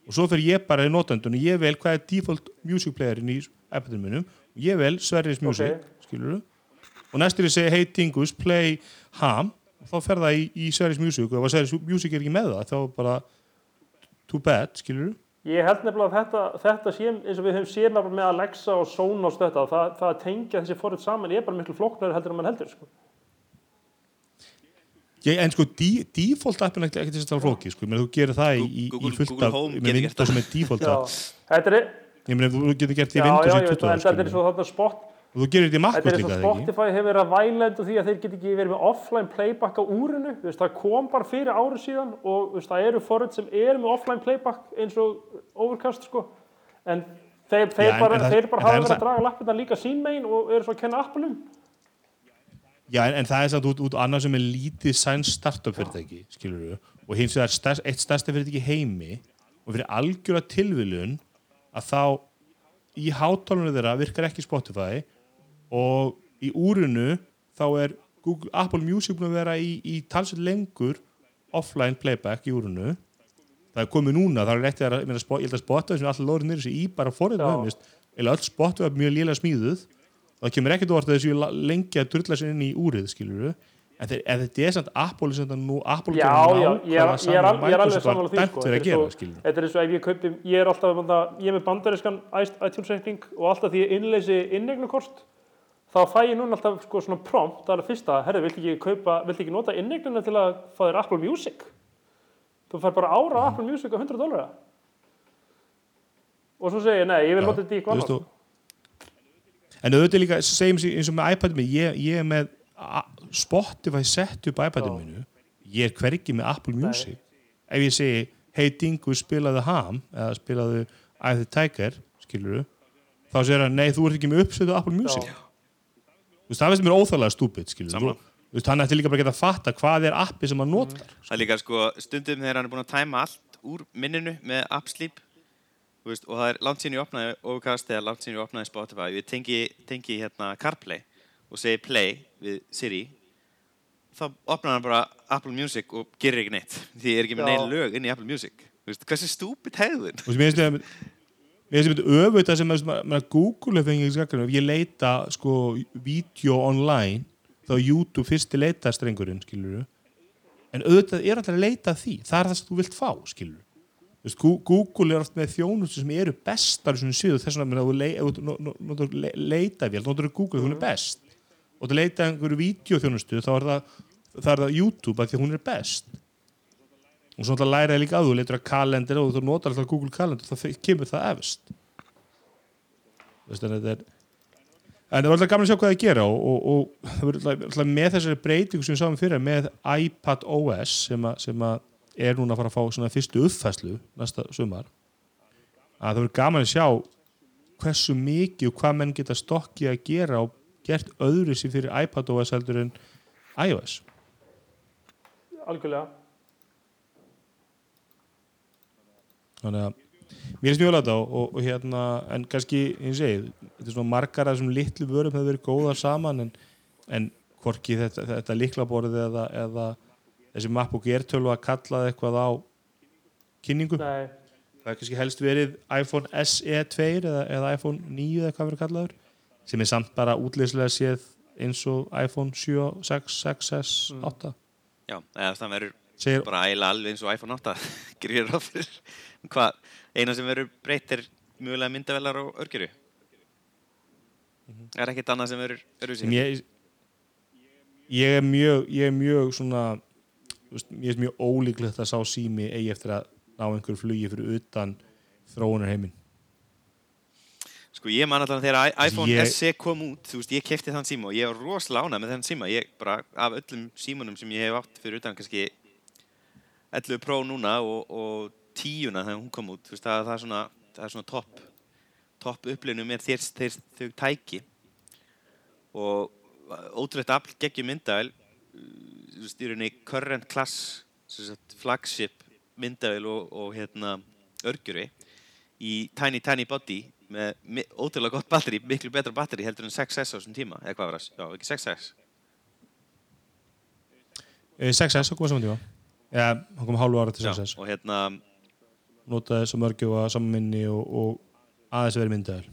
og svo fyrir ég bara í notendun og ég vel hvað er default music playerin í appinu minum og ég vel Sverris Music, Ok. skilur og næstur ég segi, hey Dingus, play Ham og þá fer það í, í Sverris Music. Og ef Sverris Music er ekki með það, þá bara too bad, skilur Ég held nefnilega að þetta, þetta sé, eins og við höfum séð með Alexa og Sonos þetta, það, það að tengja þessi forrið saman er bara miklu flokknari heldur en mann heldur, sko. Ég, en sko, default appin er ekki þess að flóki, sko, menn þú gerir það í, í, fullt af, með Windows sem er default Já, app, þetta er, ég meina þú getur gert í já, Windows já, í ég veit, 20 en þetta er svo þarna spot, og þú gerir þetta í er líka, eða ekki? Spotify hefur verið að væla undir því að þeir get ekki verið með offline playback á úrinu, þú veist, það kom bara fyrir árið síðan og þú veist, það eru forrið sem eru með offline playback eins og Overcast, sko, en þeir, þeir Já, en- bara, en þeir bara en hafa er verið að draga lappirna líka sín megin og eru svo að kenna Apple um. Já, en, en það er samt út, út annað sem er lítið sæns startup fyrirtæki, skilur við, og hins vegar stærst, eitt stærsta fyrirtæki heimi. Og fyrir algjöra tilviljun að þá í hátálunum þeirra virkar ekki Spotify og í úrinu þá er Google, Apple Music búin að vera í, í talsett lengur offline playback í úrinu. Það er komið núna, það er réttið að, ég ég held að Spotify sem allir lórið nýrið sér í bara höfumist, eða öll Spotify er mjög lélega smíðuð. Það kemur ekkert orð að þessu la- lengi að drulla sér inn í úrið, skilur en, en þetta er samt Apple sem þetta nú Apple Já, gerir já, ég er, ég er, ég er alveg var sammála því sko. Þetta er gera, svo- Þetta er eins og ef ég kaupi, ég er alltaf ég er með bandarískan iTunes-reikning og alltaf því ég innleysi innegnukort þá fæ ég núna alltaf sko svona prompt, það er að fyrsta, herri, vilt ekki kaupa, vilt ekki nota innegnuna til að fá þér Apple Music? Þú fær bara ára Mhm. Apple Music á 100 dólara. Og svo segi ég, nei, ég vil nota þetta í eitthvað annað. þú- En auðvitað líka, segjum sér eins og með iPadum ég, ég er með Spotify sett upp iPadum minu ég er hvergi með Apple Music ef ég segi, hey Dingu spilaðu Ham eða spilaðu the Tiger skilur þá segir hann, nei þú ert ekki með uppsötu Apple Music Já. Þú veist, það finnst mér óþálega stúpid hann ætti líka bara að geta að fatta hvað er appi sem hann notar. Það er líka sko stundum þegar hann er búinn að tæma allt úr minninu með veist, og það er langt síðan ég opnaði Overcast eða langt síðan ég opnaði Spotify við tengi, tengi hérna CarPlay og segi play við Siri þá opnar hann bara Apple Music og gerir ekki neitt því ég er ekki með neinn lög inn í Apple Music. Veist, hversu stúpid veist, mér finnst þetta öfut það sem að, að Google hefur fengið skakkarinn, ef ég leita sko vídeo online þá er YouTube fyrsti leitastrengurinn skilur en auðvitað er alltaf að leita að því. Það er það sem þú vilt fá skilur Gú- Google er oft með þjónustu sem eru bestar þess vegna að þú þú leita vel, notar Google, hún er best. Og þú leita að einhverju vídeoþjónustu þá er það, það er það YouTube að því að hún er best og svo náttúrulega læra ég líka að þú leitur að kalendar og þú notar alltaf Google Calendar þá fe- kemur það efst. Veist, en þetta er en það var alltaf gaman að sjá hvað það gera og, og, og það verður alltaf- með þessari breytingu sem við sáum fyrir með iPad OS sem, að, sem að er núna að fara að fá svona fyrstu uppfæslu næsta sumar. Að það verður gaman að sjá hversu mikið og hvað menn geta stokkið að gera og gert öðru sér fyrir iPad OS heldur en iOS. Algjörlega. Þannig að mér finnst mjög alveg þetta og, og, og hérna en kannski, eins og segið, þetta er svona margar af þessum litlu vörum hefur verið góðar saman en, en hvorki þetta, þetta liklaborðið eða, eða þessi MacBook Air tölu að kalla það eitthvað á kynningu. Nei, það er kannski helst verið iPhone SE 2 eða, eða iPhone 9 eða hvað verið kallaður sem er samt bara útleyslega séð eins og iPhone 7, 6, 6S, 8 Já, eða það verður segir, bara æla alveg eins og iPhone 8 gerir ráð fyrir hvað, eina sem verður breytt er mjögulega myndavelar og örgjöru það er ekkert annað sem verður öðruvísi. ég ég er mjög ég er mjög svona veist, ég er mjög ólíklegt að sá sími eigi eftir að ná einhverju flugi fyrir utan þróunar heiminn Sko ég man allavega þegar iPhone Ég- SE kom út, þú veist, ég kefti þann síma og ég var rosalega ánægð með þann síma. Ég bara, af öllum símanum sem ég hef átt fyrir utan kannski 11 Pro núna og, og 10 þegar hún kom út, veist, það, það er svona, það er svona topp, topp upplifinu með þér, þér, þau tæki. og ótrúlegt afl geggjum myndavel styrjunni current class sagt, flagship myndavel og, og hérna örgjuri í tiny tiny body með ótrúlega gott batteri, miklu betra batteri heldur en 6S á þessum tíma, eða hvað var það? Já, ekki 6S 6S, það kom saman tíma Já, hann kom hálfu ára til 6S og hérna, Notaði svo mörgjófa samanminni og, og aðeins verið myndaðil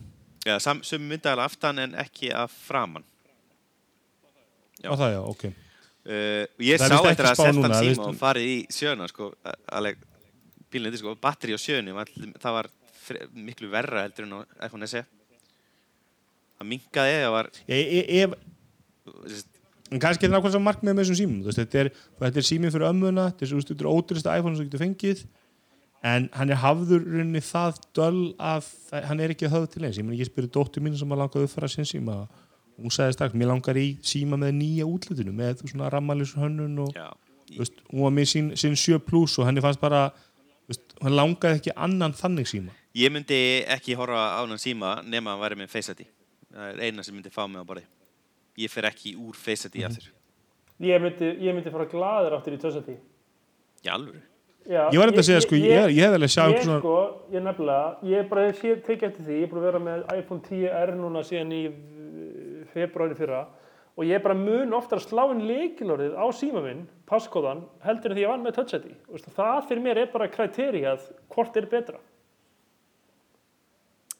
já, sam, sömu myndavel aftan en ekki af framan. Já. Á það já, ok. Uh, og ég Það sá eftir að selta núna, síma og farið í sjöuna sko, bílniti sko, batteri á all- það var miklu verra heldur en á iPhone SE það minkaði það var Ég, ég, ég, En kannski er það nákvæmlega markmið með þessum símum. Veist, þetta, er, þetta er síminn fyrir ömmuna þetta er, þetta er ódýrasta iPhone sem getur fengið. En hann er hafður rauninni það döl að hann er ekki höfð til eins ég, ég spyrir dóttur mín sem að langaði upp fara sinn síma. Hún sagði strax, mér langar í síma með nýja útlutinu, með svona rammalýs hönnun og já, veist, hún var með sín, sín 7 plus og henni fannst bara veist, hann langaði ekki annan þannig síma. Ég myndi ekki horfa á hann síma nema að væri með Face ID. Það er eina sem myndi fá mig á borði ég fer ekki úr Face ID aftur Ég myndi, ég myndi fara glaður aftur í tösati. í alvöru Já, ég var eitthvað að segja, sko, ég, ég hef vel að sjá Ég sko, ég nefnilega, ég bara hef séð tekið eftir því, ég er búin að vera með iPhone 10R núna síðan í februari fyrra og ég er bara mun oftar að slá inn leikilorðið á síma minn, passkóðan, heldur en því ég vann með Touch ID. Þú veist, Það fyrir mér er bara kriterið hvort er betra.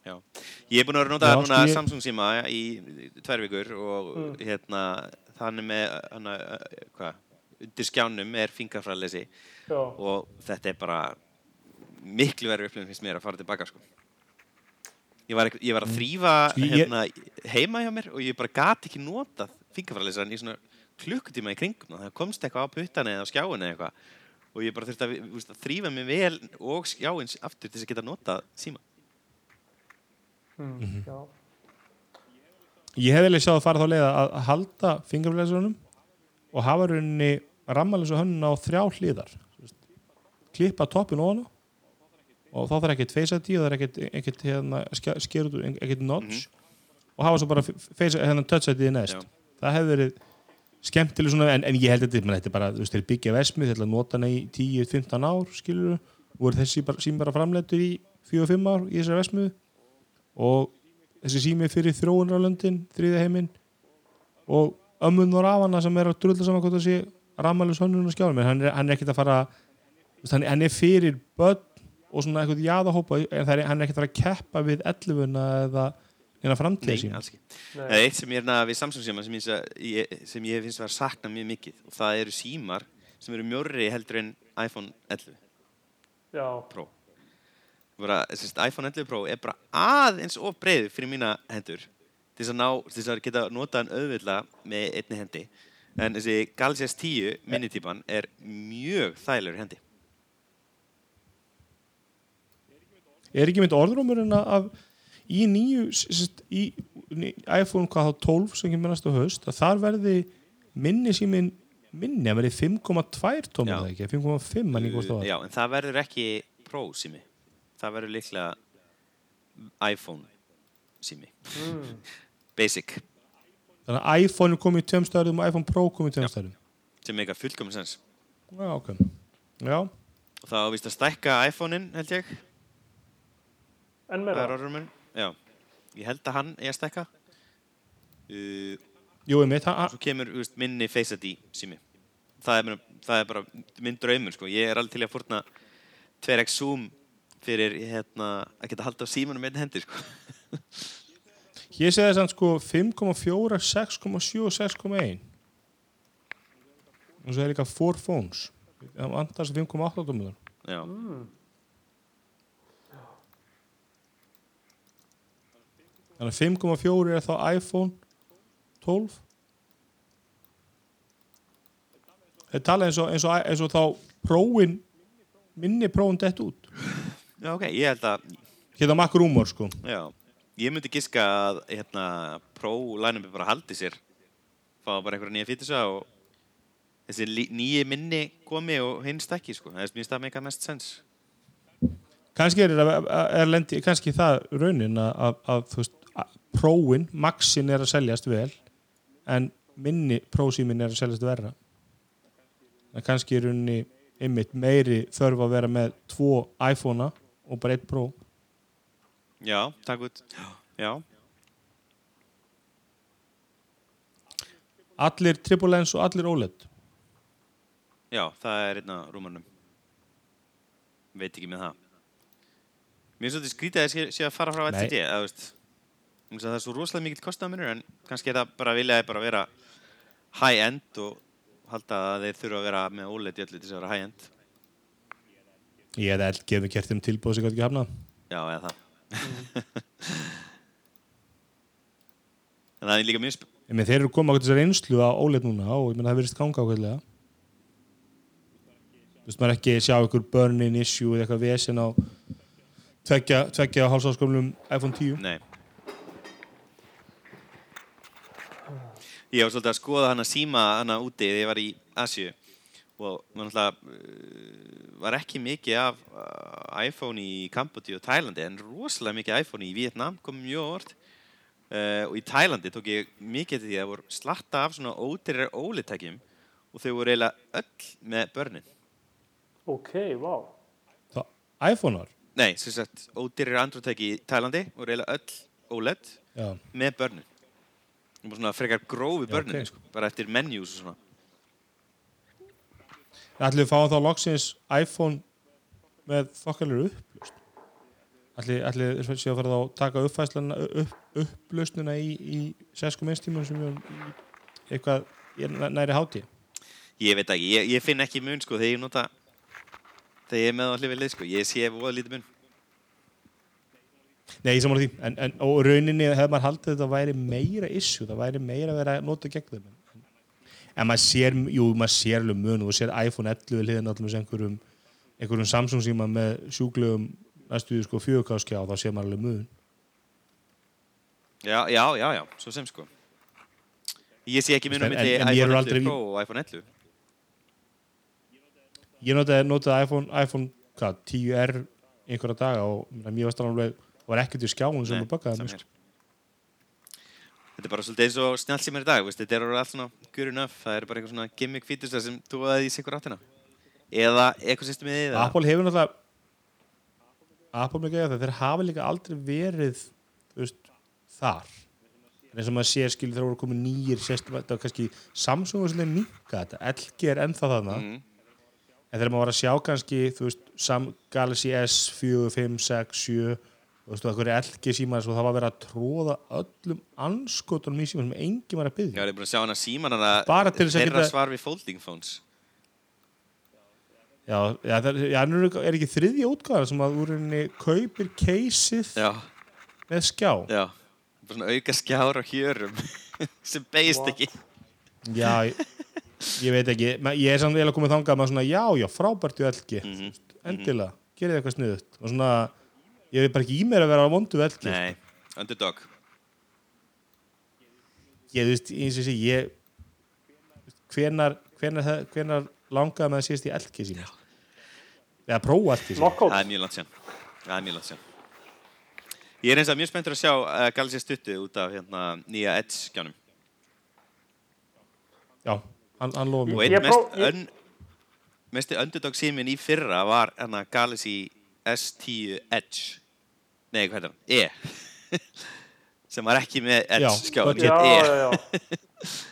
Já. Ég er búin að vera að nota Já, núna ég- Samsung síma í tvær vikur og hérna þannig með hana, hvað, undir skjánum er fingrafræðleysi Já, og þetta er bara miklu verður upplifin finnst mér að fara tilbaka sko. Ég var, ég var að þrýfa Sko, ég- hérna, heima hjá mér og ég bara gat ekki notað fingrafræðleysan í svona klukkutíma í kringum og það komst eitthvað á puttana eða á skjáinu eða eitthvað og ég bara þurfti að, að þrýfa mig vel og skjáins aftur til þess að geta notað síma. Mm, já. ég hef vel að sjá að fara þá leið að, halda fingraflæsunum og hafa rauninni rammalins og hönnun á þrjá veist, klippa toppin ofan á og þá þarf ekkert face ID og það er ekkert, ekkert hérna, sker út úr, ekkert notch og hafa svo bara face, hérna, touch ID neðst Já. það hefur verið skemmtileg svona en, en ég held að þetta, er bara, þú veist, þeir byggja vesmið þeir ætla að nota hana í 10-15 ár skilur og eru þessi bara, sími bara framleitur í 4-5 ár í þessari vesmið og þessi sími fyrir þróunarlöndin, þriðja heiminn og ömmun og rafana sem er að drulla saman hvort það sé rammalus hönnun og skjálum en hann er, hann er ekkert að fara hann, hann er fyrir börn og svona eitthvað jáðahópa en er, hann er ekkert að fara að keppa við 11 eða hérna framtíða. Nei. Það er eitt sem ég er hérna við Samsung síma sem, sem ég finnst að vera sakna mjög mikið og það eru símar sem eru mjórri heldur en iPhone 11 Já, Pro. Bara, sérst, iPhone 11 Pro er bara aðeins of breið fyrir mína hendur til þess að, ná, til þess að geta nota hann auðvitað með einni hendi. En þessi Galaxy S10 minitýpan er mjög þægilegur í hendi. Er ekki mynd orðrúmurinn að í nýju í ný, iPhone hvað þá 12 sem kemur næstu haust að þar verði minni síminn minni að verði 5,2 tómur Já. það ekki? 5,5 manni hvort það var. Já, en það verður ekki Pro sími það verður líklega iPhone sími mm. Basic. Þannig að iPhone komið í tveim stöðum og iPhone Pro komið í tveim stöðum sem meika fullkominn sens. Já, ok. Já, og það ávist að stækka iPhone-in held ég. En það meira. er ég held að hann er að stækka. Uh, jú, einmitt ha, svo kemur veist, minni Face ID sími það er, það er bara minn draumur sko. ég er alveg til að fórna 2x zoom fyrir hérna, að geta halda á símanum með einn hendi sko. hér segði þess að sko 5,4, 6,7 og 6,1 og svo er líka 4 phones. Það þess 5,8 tómur já, Mm. þannig að 5,4 er þá iPhone 12 þeir tala eins og, eins og, eins og þá próin minni próin dett út já ok, ég held að hérna makk rúmor sko. Já, ég myndi giska að hérna, Pro line-up bara haldi sér. Fá bara einhverja nýja fítisa og þessi nýji minni komi og hinn stækki sko. það er mjög stað meika mest sens kannski er, er, er lendi, kannski það raunin að, að, að þú veist, próin, maxin er að seljast vel en minni prósímin er að seljast verra. En kannski er unni einmitt meiri þörf að vera með tvo iPhone-a og bara eitt Pro Já, takk út. Já, allir triple lens og allir OLED já, það er einn af rúmurnum. Veit ekki með það. Mér er svolítið skrítið að sé, sé að fara frá. LCD, þú veist. Að Það er svo rosalega mikill kostnaðamennur en kannski er það bara viljaði bara vera high-end og halda að þeir þurfa að vera með OLED í öllu til þess að vera high-end. Ég hefði eld gefið kert þeim tilbúð sem gæti ekki hafna Já, eða það. en það er líka mjög sp ég með þeir eru komað á þessar reynslu á OLED núna og ég menn það verðist ganga ákveðlega þú veist maður ekki sjá ykkur burn-in issue eða eitthvað vesen á tveggja, tveggja hálsáskomlum iPhone 10 Nei. Ég var svolítið að skoða hana síma hana úti þegar ég var í Asju og maður náttúrulega uh, var ekki mikið af uh, iPhone í Kambodži og Tælandi en rosalega mikið iPhone í Vietnam kom mjög orð uh, og í Tælandi tók ég mikið til því að það voru slatta af svona ódýrar ólitækjum og þau voru eiginlega öll með börnin. Ok, vá. það iPhone-ar Nei, sem sagt, ódýrar andrúttæki í Tælandi voru eiginlega öll OLED já, með börnin og svona frekar grófi Já, börnin ok. sko, bara eftir menjús og svona allir fáum þá loksins iPhone með þokkalur upplust allir, allir sé að fara þá að taka uppfæslana upp, upplustuna í, í 6.1 tímum sem við í eitthvað næri hátíð? Ég veit ekki, ég, ég finn ekki mun sko þegar ég nota þegar ég er með á hlifið lið sko ég sé voða lítið mun. Nei, ég samála því, en, en rauninni hefði maður haldið þetta væri meira issue, það væri meira að vera að nota gegn þeim. en, en maður sér, jú, maður sér alveg mun og þú sér iPhone 11 við hliðin allum einhverjum, einhverjum Samsung síma með sjúklegum næstuði sko fjögurkáskjá þá sér maður alveg mun. Já, já, já, já, svo sem sko. Ég sé ekki mun á En- milli en- en ég er iPhone 11 aldrei- Pro og iPhone 11 ég notaði, notaði iPhone, iPhone hvað, 10R einhverja daga og mér varst alveg var ekkert í skjáun sem baka sama það hér. Þetta er bara svolítið eins og snjálfsímar í dag, veist, þetta er orðið allt svona good enough, það er bara eitthvað svona gimmick þar sem tóðaði í sikur áttina. Eða ekosystemið eða... Apple hefur náttúrulega Apple með geða það þeir hafa líka aldrei verið veist, þar. En eins og maður sér skilur þegar voru komið nýjir sérstum, þetta var kannski Samsung var svolítið minka þetta, LG er ennþá þarna. Mm, en þegar maður var að sjá kannski þú veist, Galaxy S 4, 5, 6, 7 þú veist, það er LG síma og það var að vera að tróða öllum anskotunum í síma sem enginn var að Já, byggja ég er búin að sjá hana síman hana Bara til þess að þeirra geta- svar við folding phones. já, já, það, já, er, er ekki þriðja útgáðan sem að úr henni kaupir keysið Já, með skjá já. Bara svona auka skjár á hjörum sem What? ekki. Já, ég, ég veit ekki ég er samt eiginlega komið þangað með svona já, já, frábært í LG Mhm, endilega, gerið eitthvað sniðut og svona, ég veit bara ekki í mér að vera á vondu LG Nei, underdog. ég, þú veist, eins og sé, ég hvenar, hvenar, það- hvenar langaði með að síðast í LG síma eða prófa síma Knockout. Það er mjög langt síðan. Það er mjög langt síðan. Ég er eins og mjög spenntur að sjá uh, Galaxy stuttu út af hérna, nýja Edge skjánum. já, hann, hann lofa Og mér einn mest, ég- un, mesti underdog síminn í fyrra var hérna Galaxy S10 Edge. Nei, hvað heitir hann? E. Sem var ekki með hétt E.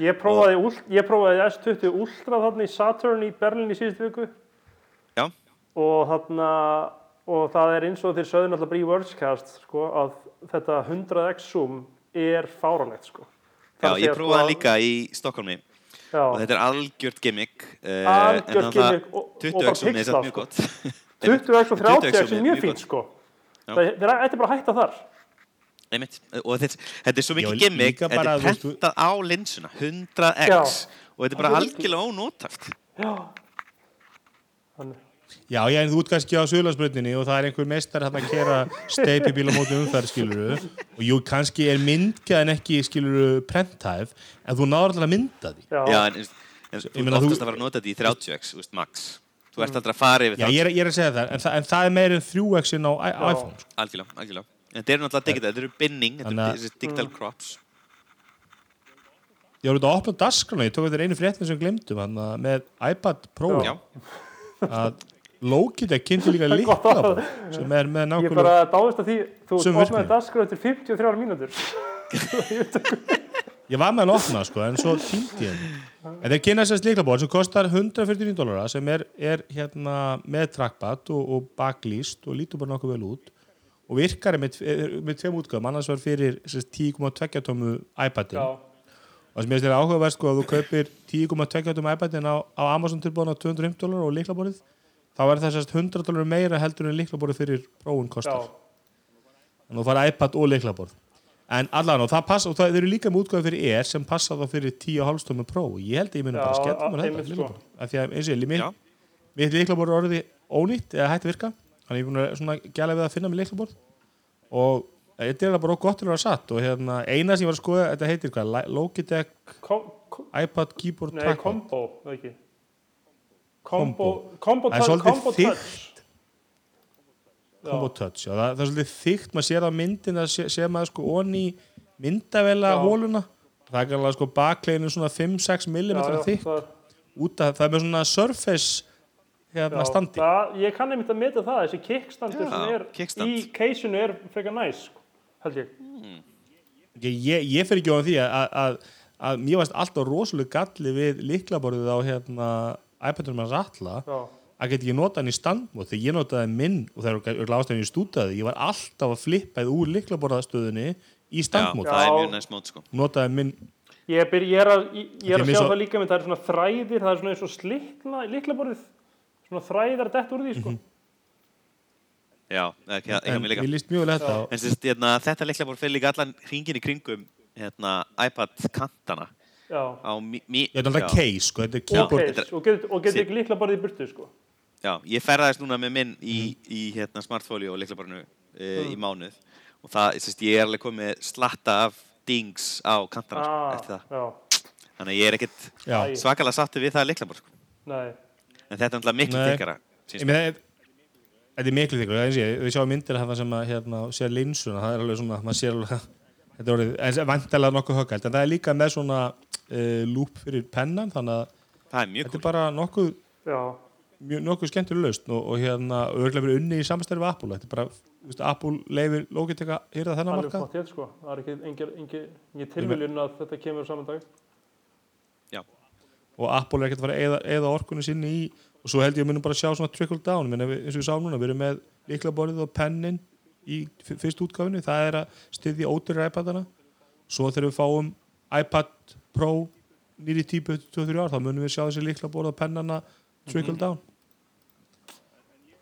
Ég prófaði, ul- ég prófaði S20 Ultra þarna í Saturn í Berlin í síðustu viku Já, og þarna og það er eins og þeir sögðu náttúrulega bara í Wordscast sko, að þetta 100x zoom er fáranlegt sko. já Það er ég prófaði hann sko, líka í Stokkólmi Já, og þetta er algjört gimmick. Uh, Algjört gimmick og- og bara 20x zoom er mjög sko. gott. 20x og 30x 20x er er mjög fínt sko. Já. Það það er ætti bara að hætta þar. Einmitt. Og þetta, þetta er svo mikið gimmick, þetta bara, er prentað á linsuna, 100x Já. og þetta er bara er algjörlega ónótæft. Já. Já, en þú ert kannski á Suðlandsbröndinni og það er einhver meistar hann að kera steipibíl á móti umferð, skiluru og jú, kannski er myndkað en ekki, skiluru, prenthæf en þú náður alltaf að mynda því Já. Já, en, en, en þú Ég þú- oftast að fara að nota þetta í 30x, úst, max. Þú ert aldrei að fara yfir Já, ég er, ég er að segja það, en, það, en það er meir en 3x-in á i- Já. iPhone sko. Algjörlega, algjörlega. En þetta eru náttúrulega digital, þetta eru binning, þetta Þannig eru að- þessi digital crops. ég var út að opna dasgrana, ég tók þetta einu fréttin sem glemdum hann með iPad Pro Já. að Logitech kynnti líka líkla sem er með Ég nákvæmlega bara dáðist að því, þú Sömu opnaði virkni. dagskrá eftir 53 mínútur. ég var með hann opna sko, en svo týndi ég hann en þeir kynna sérst líklaborð sem kostar 149 dólara sem er, er hérna með trackpad og, og baklýst og lítur bara nokkuð vel út og virkar er með, með tveim útgöðum annars var fyrir sérst, 10,2 tómu iPadin. Já, og sem ég veist er áhugaverð sko að þú kaupir 10,2 tómu iPadin á, á Amazon tilbúin á 250 dólar og líklaborðið þá er það sérst 100 dólar meira heldur en líklaborðið fyrir prófun já, kostar. Þannig að þú fara iPad og líklaborð en allan og það passa og það eru líka með útgöðu fyrir Air sem passa þá fyrir 10,5 tómu Pro ég held að ég Já, bara skella mér einmitt þetta lyklaborð. af því að eins og ég mitt, Já. mitt líklaborð er orðið ónýtt eða hætti virka. Þannig að ég er svona gæla við að finna með líklaborð og þetta er bara gott til að vera satt. Og hérna eina sem ég var að skoða þetta heitir hvað? Logitech kom, kom, iPad Keyboard nei, Trackpad. Kombo, það ekki. Combo. er touch, svolítið kombo þykkt. touch. Combo Touch það, það er svolítið þygt, maður sér á myndin að sé, sé maður sko onni myndavela hóluna það er alveg sko bakleginu svona 5-6 mm þykkt. það, út af það er með svona surface hérna standi. það, ég kann einmitt að meta það, þessi kickstandur Já, sem er kickstand. í caseinu er frekar næs, sko, held ég. ég, ég, ég fer ekki á því að, að, mér varst alltaf rosalega galli við liklaborðið á hérna iPadunum hans alla að geta ekki nota hann í standmóð þegar ég notaði minn og það er ástæðan ég stútaði ég var alltaf að flippaði úr liklaborðastöðunni í Já, standmóð það er Já. mjög næst mót sko. notaði minn. Ég, byr, ég er að, ég, ég er Þetta er að sjá svo- það líka með það er svona þræðir, það er svona eins og slikla, liklaborðið, svona þræðar dett úr því, sko. Já, ekki, ekki en mér líka. ég líst mjög vel þetta. Á En sérst, hérna, þetta leiklega fyrir líka allan hringin í kringum hérna, iPad kantana. Já, á mi, mi, Ég er alltaf já. case, sko, þetta er keyboard þetta case, og getur ekki liklaborðið í burtu, sko. Já, ég ferðaðist núna með minn í, Mhm. í hérna, smartfóli og leiklabarnu e, í mánuð. Og það, sérst, ég er alveg komið slatta af dings á kantana sko, Ah, eftir það. já, Þannig að ég er ekkert svakalega sattu við það leiklabar sko. nei, En þetta er náttúrulega miklu þykara þetta er miklu ég, við sjáum myndir af það sem að hérna, sér linsuna, það er alveg svona maður sér alveg, þetta er orðið en vantilega nokkuð höggælt, en það er líka með svona uh, lúp fyrir pennan, þannig að Það er mjög þetta er bara nokkuð já, mjög, nokkuð skemmtileg laust og, og hérna, örglega verið unni í samstæri við Apple, þetta er bara, þú veist, Apple leifir Logitech að hýrða þennan alveg markað. flott hér, sko. Það er ekki engin, tilviljun að þetta kemur saman dag. Já, og Apple er ekkert að fara að eyða, eyða orkunni sinni í og svo held ég að munum bara sjá svona trickle down. Minna, við, eins og við sáum núna, við erum með líklaborðið og pennin í fyrst útgáfinu það er að styðja ótyrir iPadana. Svo þegar við fáum iPad Pro nýri típu 23 ár þá munum við sjá þessi líklaborð og pennana trickle down. Þannig, að-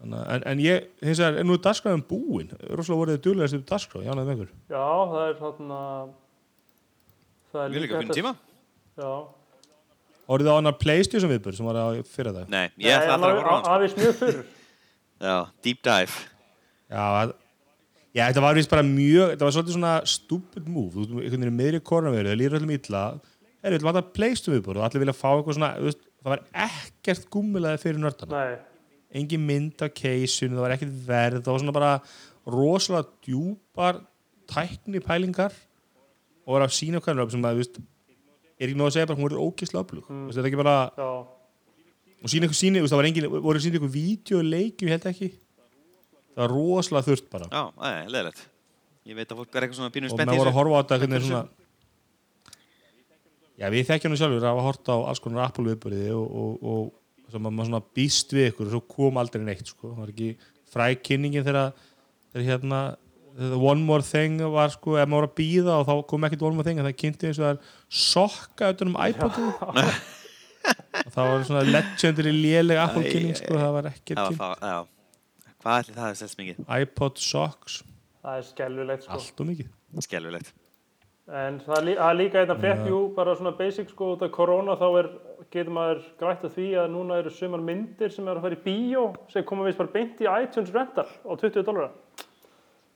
en, en ég, hins vegar, er nú dagskráðum búin? Rosalega voruð þið duglega sem dagskráð, já, það er þarna, það er við líka finnum tíma. Já, Orðið á annar Playstation viðbur sem var á fyrir það Nei, ég ætla alltaf að horfa á hann sko. Aðeins mjög fyrr. Já, deep dive. Já, að, já, þetta var vist bara mjög, þetta var svolítið svona stupid move, þú veist, einhvern veginn meðri koronaviru, það líður öllum illa, er við ætlum að pleistum viðbúr og allir vilja fá eitthvað svona, það var ekkert gummilaði fyrir nördana, Nei, engin mynd af keisinu, það var ekkert verð, það var svona bara rosalega djúpar tækni pælingar og var að sína hvað er sem að, veist, er ekki nóg að segja bara hún er ógislega öflug, mm. þetta er ekki bara, já, og sína eitthvað síni, það var engin, voru sína eitthvað vídeo leikju, ég held ekki, það var rosalega þurft bara. Já, er leðilegt Ég veit að fólk er eitthvað svona pínum og spennt í maður voru að horfa á þetta hvernig svona já við þekkjum nú sjálfur að hafa hort á alls konar Apple viðbörði og, og, og sem maður svona býst við ykkur og svo kom aldrei neitt sko. það var ekki fræk kynningin þegar, þegar hérna One More Thing var sko ef maður var að býða og þá kom ekkert One More Thing en það kynnti eins og það er sokka utan um iPodu og það var svona legendary léleg Apple Æ, kynning æ, sko það var ekkert Já, kynnt. Hvað ætli það að setja mikið? iPod socks, það er skelvilegt, sko. allt og mikið. Skelvilegt En það er, líka einna frétt, jú, bara svona basic sko, út af korona þá er, getur maður grætt að því að núna eru sumar myndir sem eru að fara í bíó sem koma vist bara beint í iTunes rental á 20 dólara.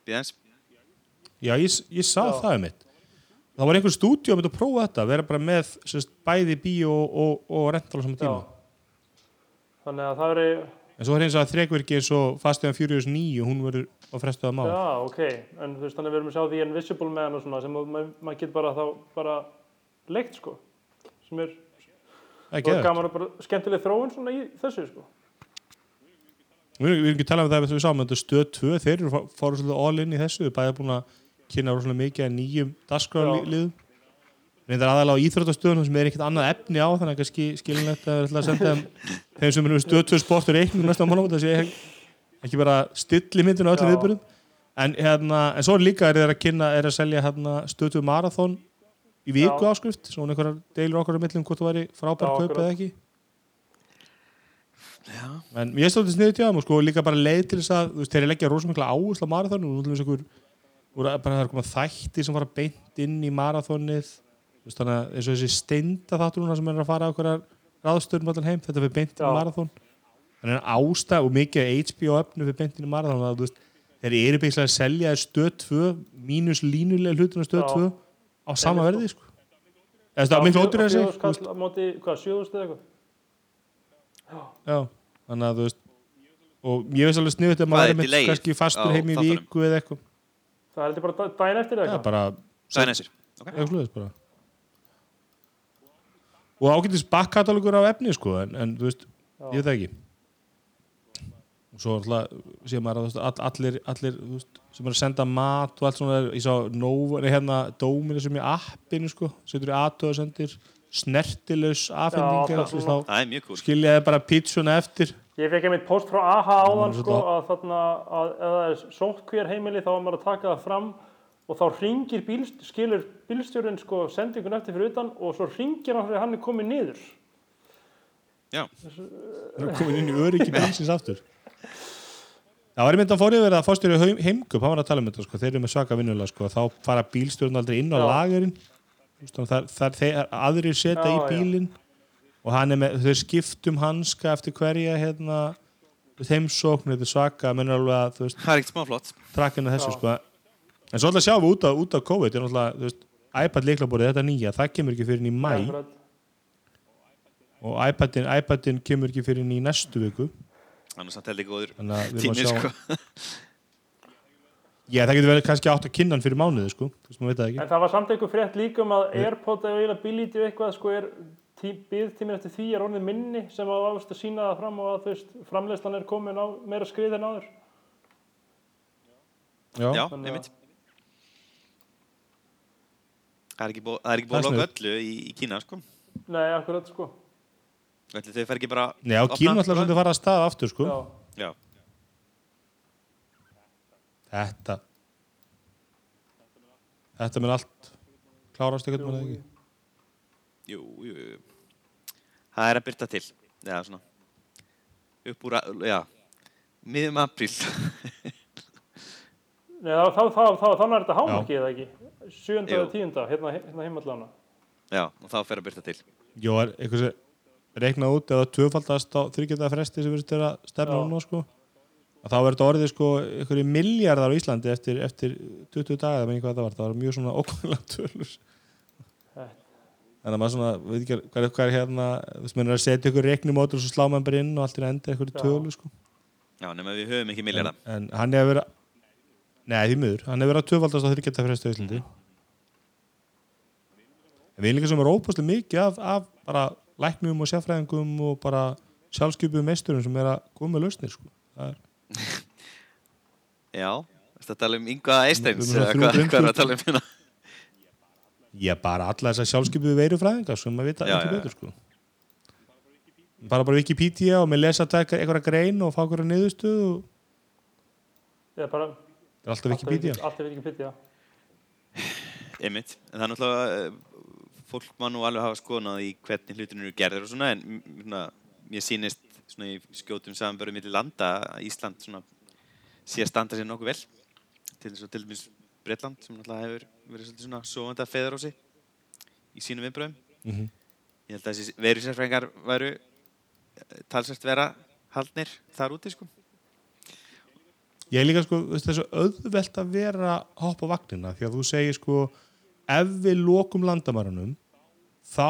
Bíðans Já, ég, ég sá Já. það um mitt. Það var einhver stúdíu að mynda að prófa þetta, vera bara með sérst, bæði bíó og, og, og rental á saman tíma. Þannig að það eru, En svo er eins og að þrekvirki eins og Fast and Furious 9, hún verður á frestuða mál. já, ok, en þú veist þannig að við erum að sjá því Invisible Man og svona sem maður mað getur bara þá bara leikt sko. sem er og geðvægt gaman að bara skemmtileg þróun svona í þessu sko. við erum ekki að tala um það við sáum þetta stöð 2, þeir eru fóru svolítið all in í þessu, við bæðið búin að kynna rosalega mikið að nýjum dagskráliðum reyndar aðalega á íþróttastöðunum sem er ekkert annað efni á þannig að kannski skilinlegt að ætla að senda þeim sem með stöð 2 sportur reiknum næsta mánu það sé ekki, bara stilli myndinu á öllum viðbyrjum en, hérna, en svo er líka er þeir að kynna er að selja hérna, stöð 2 marathon í viku áskrift, svona einhverjar deilur okkar á millum hvort þú væri frábær Já, kaup eða ekki Já. En ég stóði sniðið til það og sko líka bara leið til þess að þú veist, þeir leggja rosa mikla áherslu á marathonu og náttúrulega einhver voru bara það er komað þætti sem fara beint inn í marathonið þú veist, þannig að eins og þessi steinda þáttur núna sem er að fara á okkur ráðstöðum allan heim, þetta fyrir beint inn í Já. marathon þannig að ástæð og mikið HBO efnu fyrir beint inn í þú veist, þeir eru byggslega að selja stöð 2 mínus línulega hlutin á stöð Já. 2 á sama verði sko. eða það er miklu ótur að segja skall á móti, hvað, sjöðust eða eitthvað? Já, þannig að þú veist og ég veist alveg sniðut að Hvað maður er er með kannski fastur heim í viku eða eitthvað Það heldur bara da- daginn eftir eða eitthvað? bara er næsir. Ok. bara og ágættis bakkatalogur á efni sko en, en þú veist, Já. ég veit það ekki og svo alltaf sé maður að allir, allir þú veist, sem er að senda mat og allt svona. Ég sá nei, hérna dóminu sem í appinu sko, setur í aðtöðu sendir snertilaus afhendingar er skiljaði bara pítsuna eftir? Ég fekk einmitt post frá AHA áðan sko að þarna að ef það er sótt hver heimili þá er maður að taka það fram og þá ringir bílst, skilur bílstjórinn sko sendingun eftir fyrir utan og svo ringir hann þegar hann er komið niður. Já. Það er komin inn í öryggi bílsins aftur Það var einmitt að fórið verið að fórstjóri heimkup, hann var að tala um þetta sko, þeir eru með svaka vinnulega sko, þá fara bílstjórn aldrei inn á Já. lagerinn. Þar, þar þeir aðrir setja Já, í bílinn og hann er með, þau skiptum hanska eftir hverja hérna heimsókn, þetta er svaka, menn er alveg að þú veist, Það er ekkert smá flott. trakkinu þessu Já. sko. En svo alltaf sjáum við út af, út af COVID. Er náttúrulega, þú veist, iPad líklaborið þetta nýja, það kemur ekki fyrir í mæ og iPadin, iPadin kemur ekki fyrir í næstu viku Þannig samt heldur góður þannig að við erum tími, að sjá sko. Já, það getur verið kannski átt að kynna hann fyrir mánuði sko, þú veist, maður veit það ekki En það var samt einhver frétt líka um að Airpod eða availability og eitthvað sko er tí, byggtíminn eftir því er orðið minni sem að áfist að sína það fram og að þú veist framleyslan er komin á meira skrið en áður. Já, að- einmitt. Það er ekki búið það Það að loka öllu í, í Kína, sko. Nei, akkurat sko. Ætli þau fer ekki bara Nei, á Kínu alltaf sko? svolítið að fara að staða aftur sko Já. Já, Þetta Þetta mun allt klárast ekkert með það ekki jú, jú, jú. Það er að byrta til. Já, svona. Upp úr, að- já, miðum apríl. Nei, þá, þá, þá, þá, þá er þetta hámarkið eða ekki. Sjönda Jú. eða tíunda, hérna, hérna heimallána. já, og þá fer að byrta til. Jó, er eitthvað sem reiknað út eða tvöfaldast á þryggjönda fresti sem við að stefna Já. núna sko. Að þá verður þetta orðið sko einhverju miljardar á Íslandi eftir, eftir 20 daga, það menn hvað það var, það var mjög svona ókvæmlega tölur. Þannig að maður svona, veit ekki hvað er, hvað er hérna þú veist, maður er að setja ykkur reiknumótur og svo slá maður bara inn og allt er enda einhverju Já. tölu sko. Já, nema við höfum ekki milljarða. en, en hann hefur verið Nei, því miður, hann hefur verið að tvöfaldast á þryggjönda fresti á Íslandi. En við líka sem er óbúslega mikið af, af bara læknum og sérfræðingum og bara sjálfskeipuðum meisturum sem er að koma með lausnir sko. það er Já, þetta tala um Inga Eisteins, eða hvað, 350. hvað er að tala um hérna? Já, bara alla þessar sjálfskeipuðu veirufræðingar sem maður vita Já, ekki já, já. betur sko. bara bara Wikipedia og með lesa einhverja grein og fá einhverja niðurstöð og Eða bara... það er alltaf Wikipedia Allt er Wikipedia. Einmitt, en það er náttúrulega, eh, fólk má nú alveg hafa skoðnað í hvernig hlutinu eru gerðir og svona, en svona, mér sýnist svona í skjótum samanbörðum milli landa að Ísland svona sé að standa sér nokkuð vel, til þess að til dæmis Bretland sem náttúrulega hefur verið svolítið svona á sig í sínum viðbröðum. Mhm. Ég held að þessi verusérfræðingar væru eh, talsvært vera haldnir þar úti, sko. Ég er líka sko, þessu auðvelt að vera að hoppa á vagnina því að þú segir sko ef við lokum landamærunum þá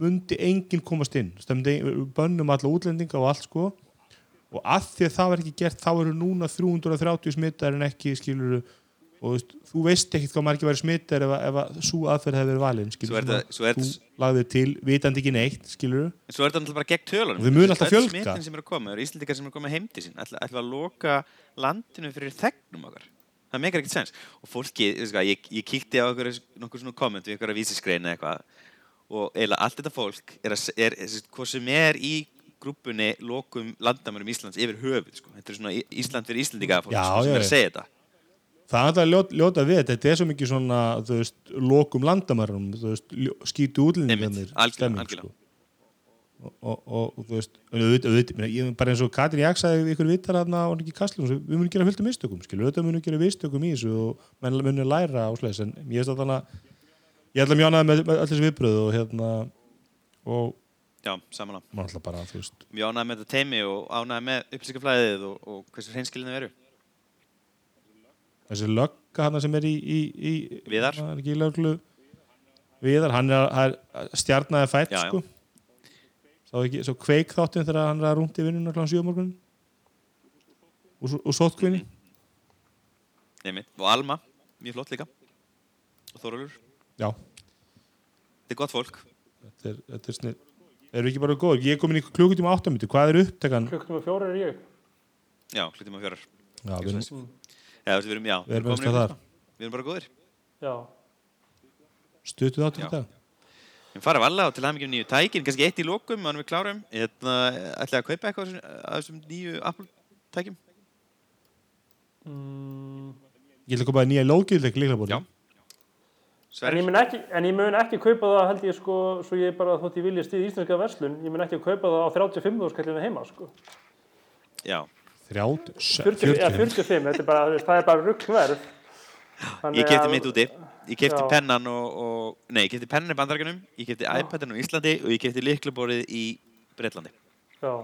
mundi enginn komast inn stemdi, bönnum alla útlendinga og allt sko og að því að það var ekki gert þá eru núna 330 smittar en ekki skiluru og veist, þú veist ekkert hvað margir væri smittar ef, ef að svo aðferð hefði verið valin skilur er þú þetta- lagðir til, vitandi ekki neitt skilur En svo er þetta náttúrulega bara gegn tölunum. Og þau munu alltaf Öll fjölga. Smitin sem eru að koma, það eru Íslandikar sem eru að koma heim til sín. Ætla, ætla að loka landinu fyrir þegnum okkar. Það meikar ekkert sens. Og fólki, hvað, ég, ég kíkti á okkur, nokkur svona komment við ykkur að vísiskreina eitthvað og eiginlega allt þetta fólk er, er, er hvað sem er í grúpunni lokum landamærum Íslands yfir höfuð, sko. Þetta er svona Ísland fyrir Íslandika fólk Já, sko, sem já, er að segja þetta. það er alltaf ljóta, ljóta við þetta þetta er svo mikið svona, veist, lokum ljó- skítu útlendingarnir algjörlega, sko. og, og, og, og þú veist auðvitað, auðvitað, ég, bara eins og Katrin Jaks sagði ykkur vittar hérna og ekki kastlum við munum gera fullt af mistökum, skilur, auðvitað munum gera mistökum í þessu og menn munum læra á slæðis en ég veist að þannig að ég ætla mjög ánægð með, með allir þessi viðbröð og hérna og Já, samanlega. maður ætla bara, þú veist Mjög ánægð með þetta teimi og ánægð með upplýsingaflæðið og, og hversu hreinskilinu veru. þessi lögga hann sem er í, í, í Viðar. hann er ekki í löglu Viðar, hann er, er stjarnaði fætt Já, já. sko Sá ekki, svo kveik þáttin þegar hann er að rúndi vinnuna kl. 7 á morgun og, og sótkvinni Einmitt. Og Alma, mjög flott líka. Og Þorulur. já, Þetta er gott fólk. þetta er, þetta er snið erum við ekki bara góð, ég er komin í klukkutíma áttamötu hvað er upptekan? Og fjóri er ég. Já, á fjórar. Já, við erum, Já, við erum, já. Við erum þar. klukkutíma. Við erum bara góðir. Já. stutuð áttum Já. þetta Við fara varlega og til aðmyggjum nýju tækin, kannski eitt í lokum, ánum við klárum. Hérna, ætlaði að kaupa eitthvað af þessum- nýju Apple tækjum? Mm. ég ætla að koma að nýja lóðgildleik líkla búin Já. En, ég ekki, en ég mun ekki kaupa það held ég sko, svo ég bara þótt ég vilja stíð íslenska verslun, ég mun ekki kaupa það á 35 skallinu heima sko. Já. 30, 40, eða 40 45, þetta er bara, þú það er bara ruggverð. Ég kefti mitt úti. Ég kefti pennan og, og, nei, ég kefti pennan í bandarækjunum, ég kefti iPadin á Íslandi og ég kefti liklaborið í Breitlandi. Já,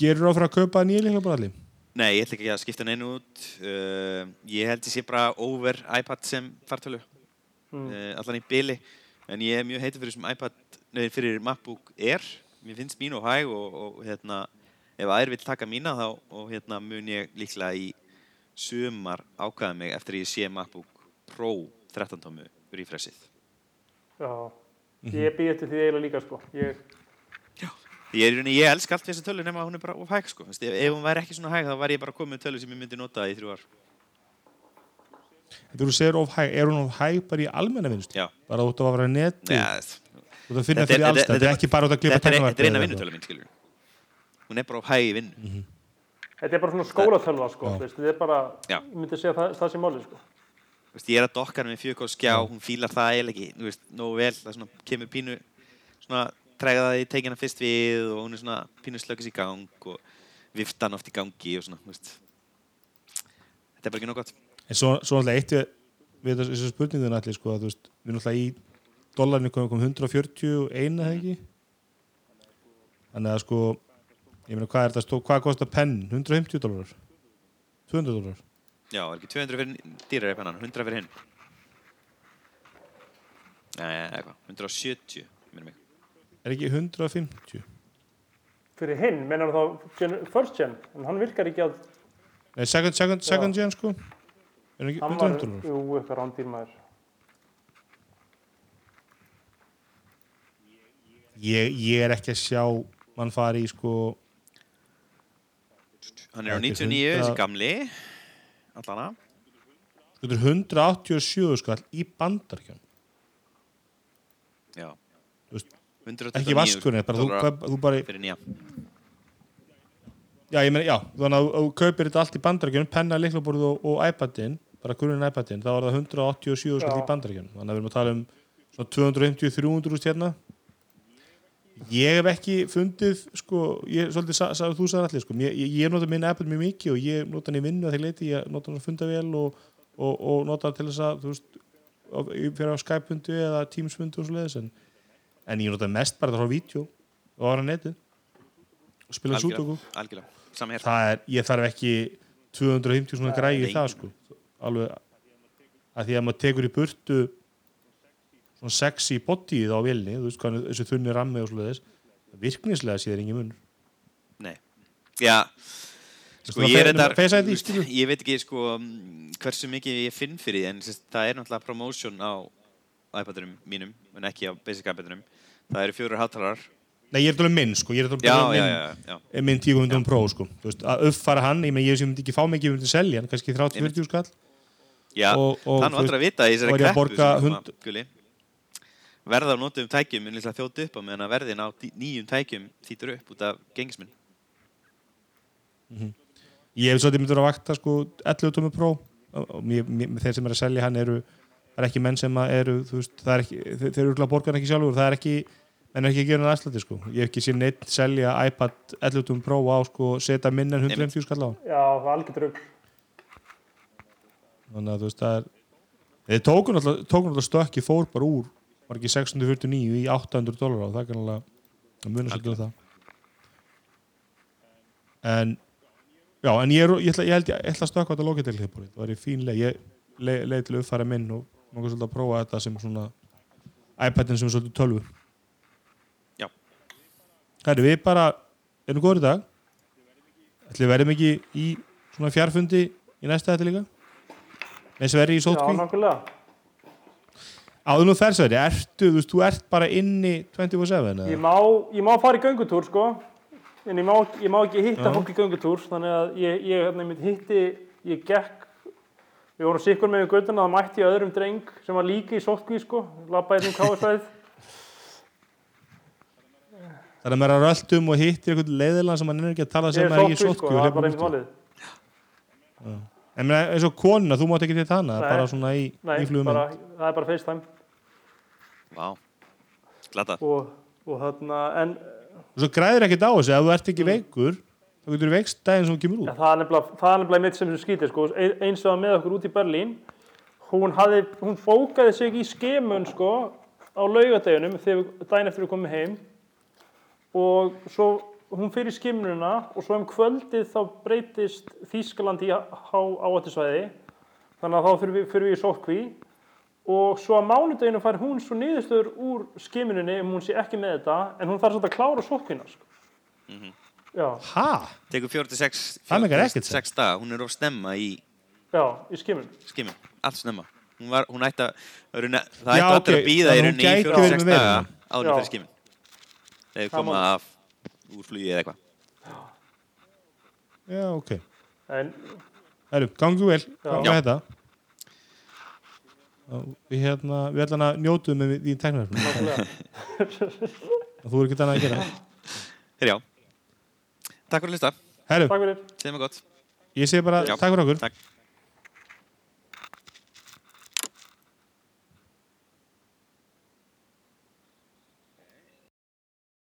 gerur áfram að kaupa nýja líkla búin allir Nei, ég ætla ekki að skipta neina út. Uh, ég held ég sé bara over iPad sem fartölu. Mm. uh, allan í byli en ég er mjög heitur fyrir þessum iPad nei, fyrir MacBook Air mér finnst mín og hæg og, og hérna ef aðeir vil taka mína þá og hérna mun ég líklega í sumar ákvæða mig eftir að ég sé MacBook Pro 13 tómu refreshið já. Ég býð eftir því eiginlega líka sko. Ég, Ég, er, í rauninni- ég elska allt við þessa tölu nema að hún er bara of hæg sko. Ef, ef hún væri ekki svona hæg þá væri ég bara komið með tölu sem ég myndi nota í þrjú ár þú segir of hæg, er hún of hæg bara í almenna vinnslu? Já. Bara út af að vera neti? Ja, Þú er- fyrir alls, þetta- er ekki bara út að klippa þetta er, tæknivarpið þetta er eina vinnutölu mín skilur hún er bara of hæg í vinnu Mhm. þetta er bara svona skólatölva sko. Já. Veist, þetta er bara, Já. ég myndi segja það, það sem máli sko. Vist, ég er að dokka hann með 4K skjá, hún fílar það eiginlega ekki, þú veist, nógu vel, það svona, kemur pínu, svona, træga það í teikina fyrst við og hún er svona pínu slökis í gang og viftan oft í gangi og svona, þú veist. Þetta er bara ekki nóg gott. En svo, svo náttúrulega eitt við, við þessu- spurningun allir sko að veist, við náttúrulega í dollarinu komum kom 141 eða ekki? Þannig að sko ég meina hvað er þetta, stó- hvað kostar penn? 150 dólarar? 200 dólarar? Já, er ekki 200 fyrir dýrar eða pennan, 100 fyrir hinn. Nei, eitthvað, 170, minnum mig. er ekki 150 Fyrir hinn, mennar þá first gen, en hann virkar ekki að, Nei, second, second, second gen sko er ekki hann var, 100 dólarar jú, eitthvað rándýr maður. ég, ég er ekki að sjá mann fari í sko Hann er á Þetta er 99, 100 þessi gamli, allana. þetta er 187 skall í bandarkjörn Já. Veist, 129 ekki vaskurinn, bara þú, þú bara fyrir nýja. Já, ég meina, já, þannig að þú kaupir þetta allt í bandarækjunum, penna, liklaborð og, og iPadin, bara grunin iPadin, þá er það 187 skall í Já. bandarækjunum. Þannig að við erum að tala um svona 250-300 úrst hérna. Ég hef ekki fundið, sko, ég, svolítið, sa, sa, þú sagði allir, sko, ég, ég, nota minn iPad mjög mikið og ég nota hann í vinnu að því leiti, ég nota hann að funda vel og, og, og nota hann til þess að, þú veist, á- fyrir á Skype-fundu eða Teams-fundu og svo leiðis, en, en ég nota mest bara það frá vídeo og ára netið og spila er, ég þarf ekki 250 svona græði það sko alveg að því að maður tekur í burtu svona sexy bodyið á vilni þú veist hvað þessu þunni rammi og svoleiðis virknislega sé þér engin munur. Nei. Já, Sko, ég er þetta, ég veit ekki sko hversu mikið ég finn fyrir því en sérst, það er náttúrulega promotion á iPadunum mínum en ekki á basic iPadunum það eru fjórar hátalar Nei, ég er talað um minn, sko, ég er talað um minn, minn 10.500 Pro, sko Þú veist, að uppfara hann, ég myndi ekki fá mikið, ég myndi selja hann, kannski 30-40 skall já og, og, það nú þú aldrei að vita í er þessari kreppu verða á notum tækjum líklega þjóti upp á meðan að verðin á nýjum tækjum þýtur upp út af gengismin. Ég hef svolítið myndur að vakta sko 11 tómi Pro. Og mér, mér, þeir sem er að selja hann eru það er ekki menn sem að eru veist, það er ekki, þeir, þeir eru örugglega borgar hann ekki sjálfur. Það er ekki, menn er ekki að gera hann aðslætti sko. Ég hef ekki sér neitt selja iPad 11 tómi Pro á sko setja minn en 150 skall á. Hann Já, það er algjör drögg. Þannig að þú veist það er þeir tókun alltaf, tókun alltaf stökki fór bara úr var ekki 649 í 800 dólar og það er alveg að muna svolítið um það. En já, en ég, er, ég, ætla, ég held ég ætla að stökka þetta hlipurinn, það var í fín leið. Ég leið leið til uppfæra minn og maður svolítið að prófa þetta sem svona iPadin sem er svolítið tölvu. Já. Hæri, við bara erum góður í dag. Ætli við verðum ekki í svona fjárfundi í næsta þetta líka með Sverri í Já, sótkví nákvæmlega. áður nú fer Sverri, ertu, þú veist, þú ert bara inni 24-7 eða? Ég má, ég má fara í göngutúr, sko. En ég má, ég má ekki hitta Já. fólk í göngutúr, þannig að ég, ég hérna, hitti, ég gekk, við vorum sikkur með við göttuna, það mætti ég öðrum dreng sem var líka í sótkví, sko, labbaði um káðsvæðið. Það er að er röldum og hittir einhvern leiðilega sem hann er ekki að tala sem er ekki í sótkví, sko, það er bara einmitt burtu. En eins og konuna, þú mátt ekki til hana, Nei. bara svona í, Nei, í flugum. bara, það er bara FaceTime. Vá, glata Og, og þarna, en Og svo græðir ekkert á þessu, ef þú ert ekki Mm. veikur, þá getur þú veikst daginn sem þú kemur Ja, út. það nefnilega, það er nefnilega mitt sem sem skýtir sko. Ein- eins og var með okkur út í Berlín hún, hafði, hún bókaði sig í skemun sko, á við- daginn eftir við komum heim og svo hún fyrir skimnuna og svo um kvöldið þá breytist Þýskaland í há áhættisvæði þannig að þá fyrir við, fyrir við í sótkví. Og svo að mánudeginu fær hún svo niðurstöður úr skimuninni ef hún sé ekki með þetta en hún þarf svolítið að klára sótkvína sko. já, Ha? tekur 46 Það meikar ekkert sens. 6 daga, hún er of snemma í já, í skimun. Skimin, allt snemma. Hún var, hún ætti að, ne- það Já, ætti ok, allir að býða í rauninni í gæti 46 verið með daga Já. fyrir skimin þegar koma af úr flugi eða eitthvað Já, ok. en Herru, gangi vel, gangi Já. þetta. Og Við hérna, við ætlum að njótuðum með því nákvæmlega Þú er ekki annað að gera. Hér já, takk fyrir að lista, Herru, takk fyrir segð mér gott ég segi bara Já. takk fyrir okkur. takk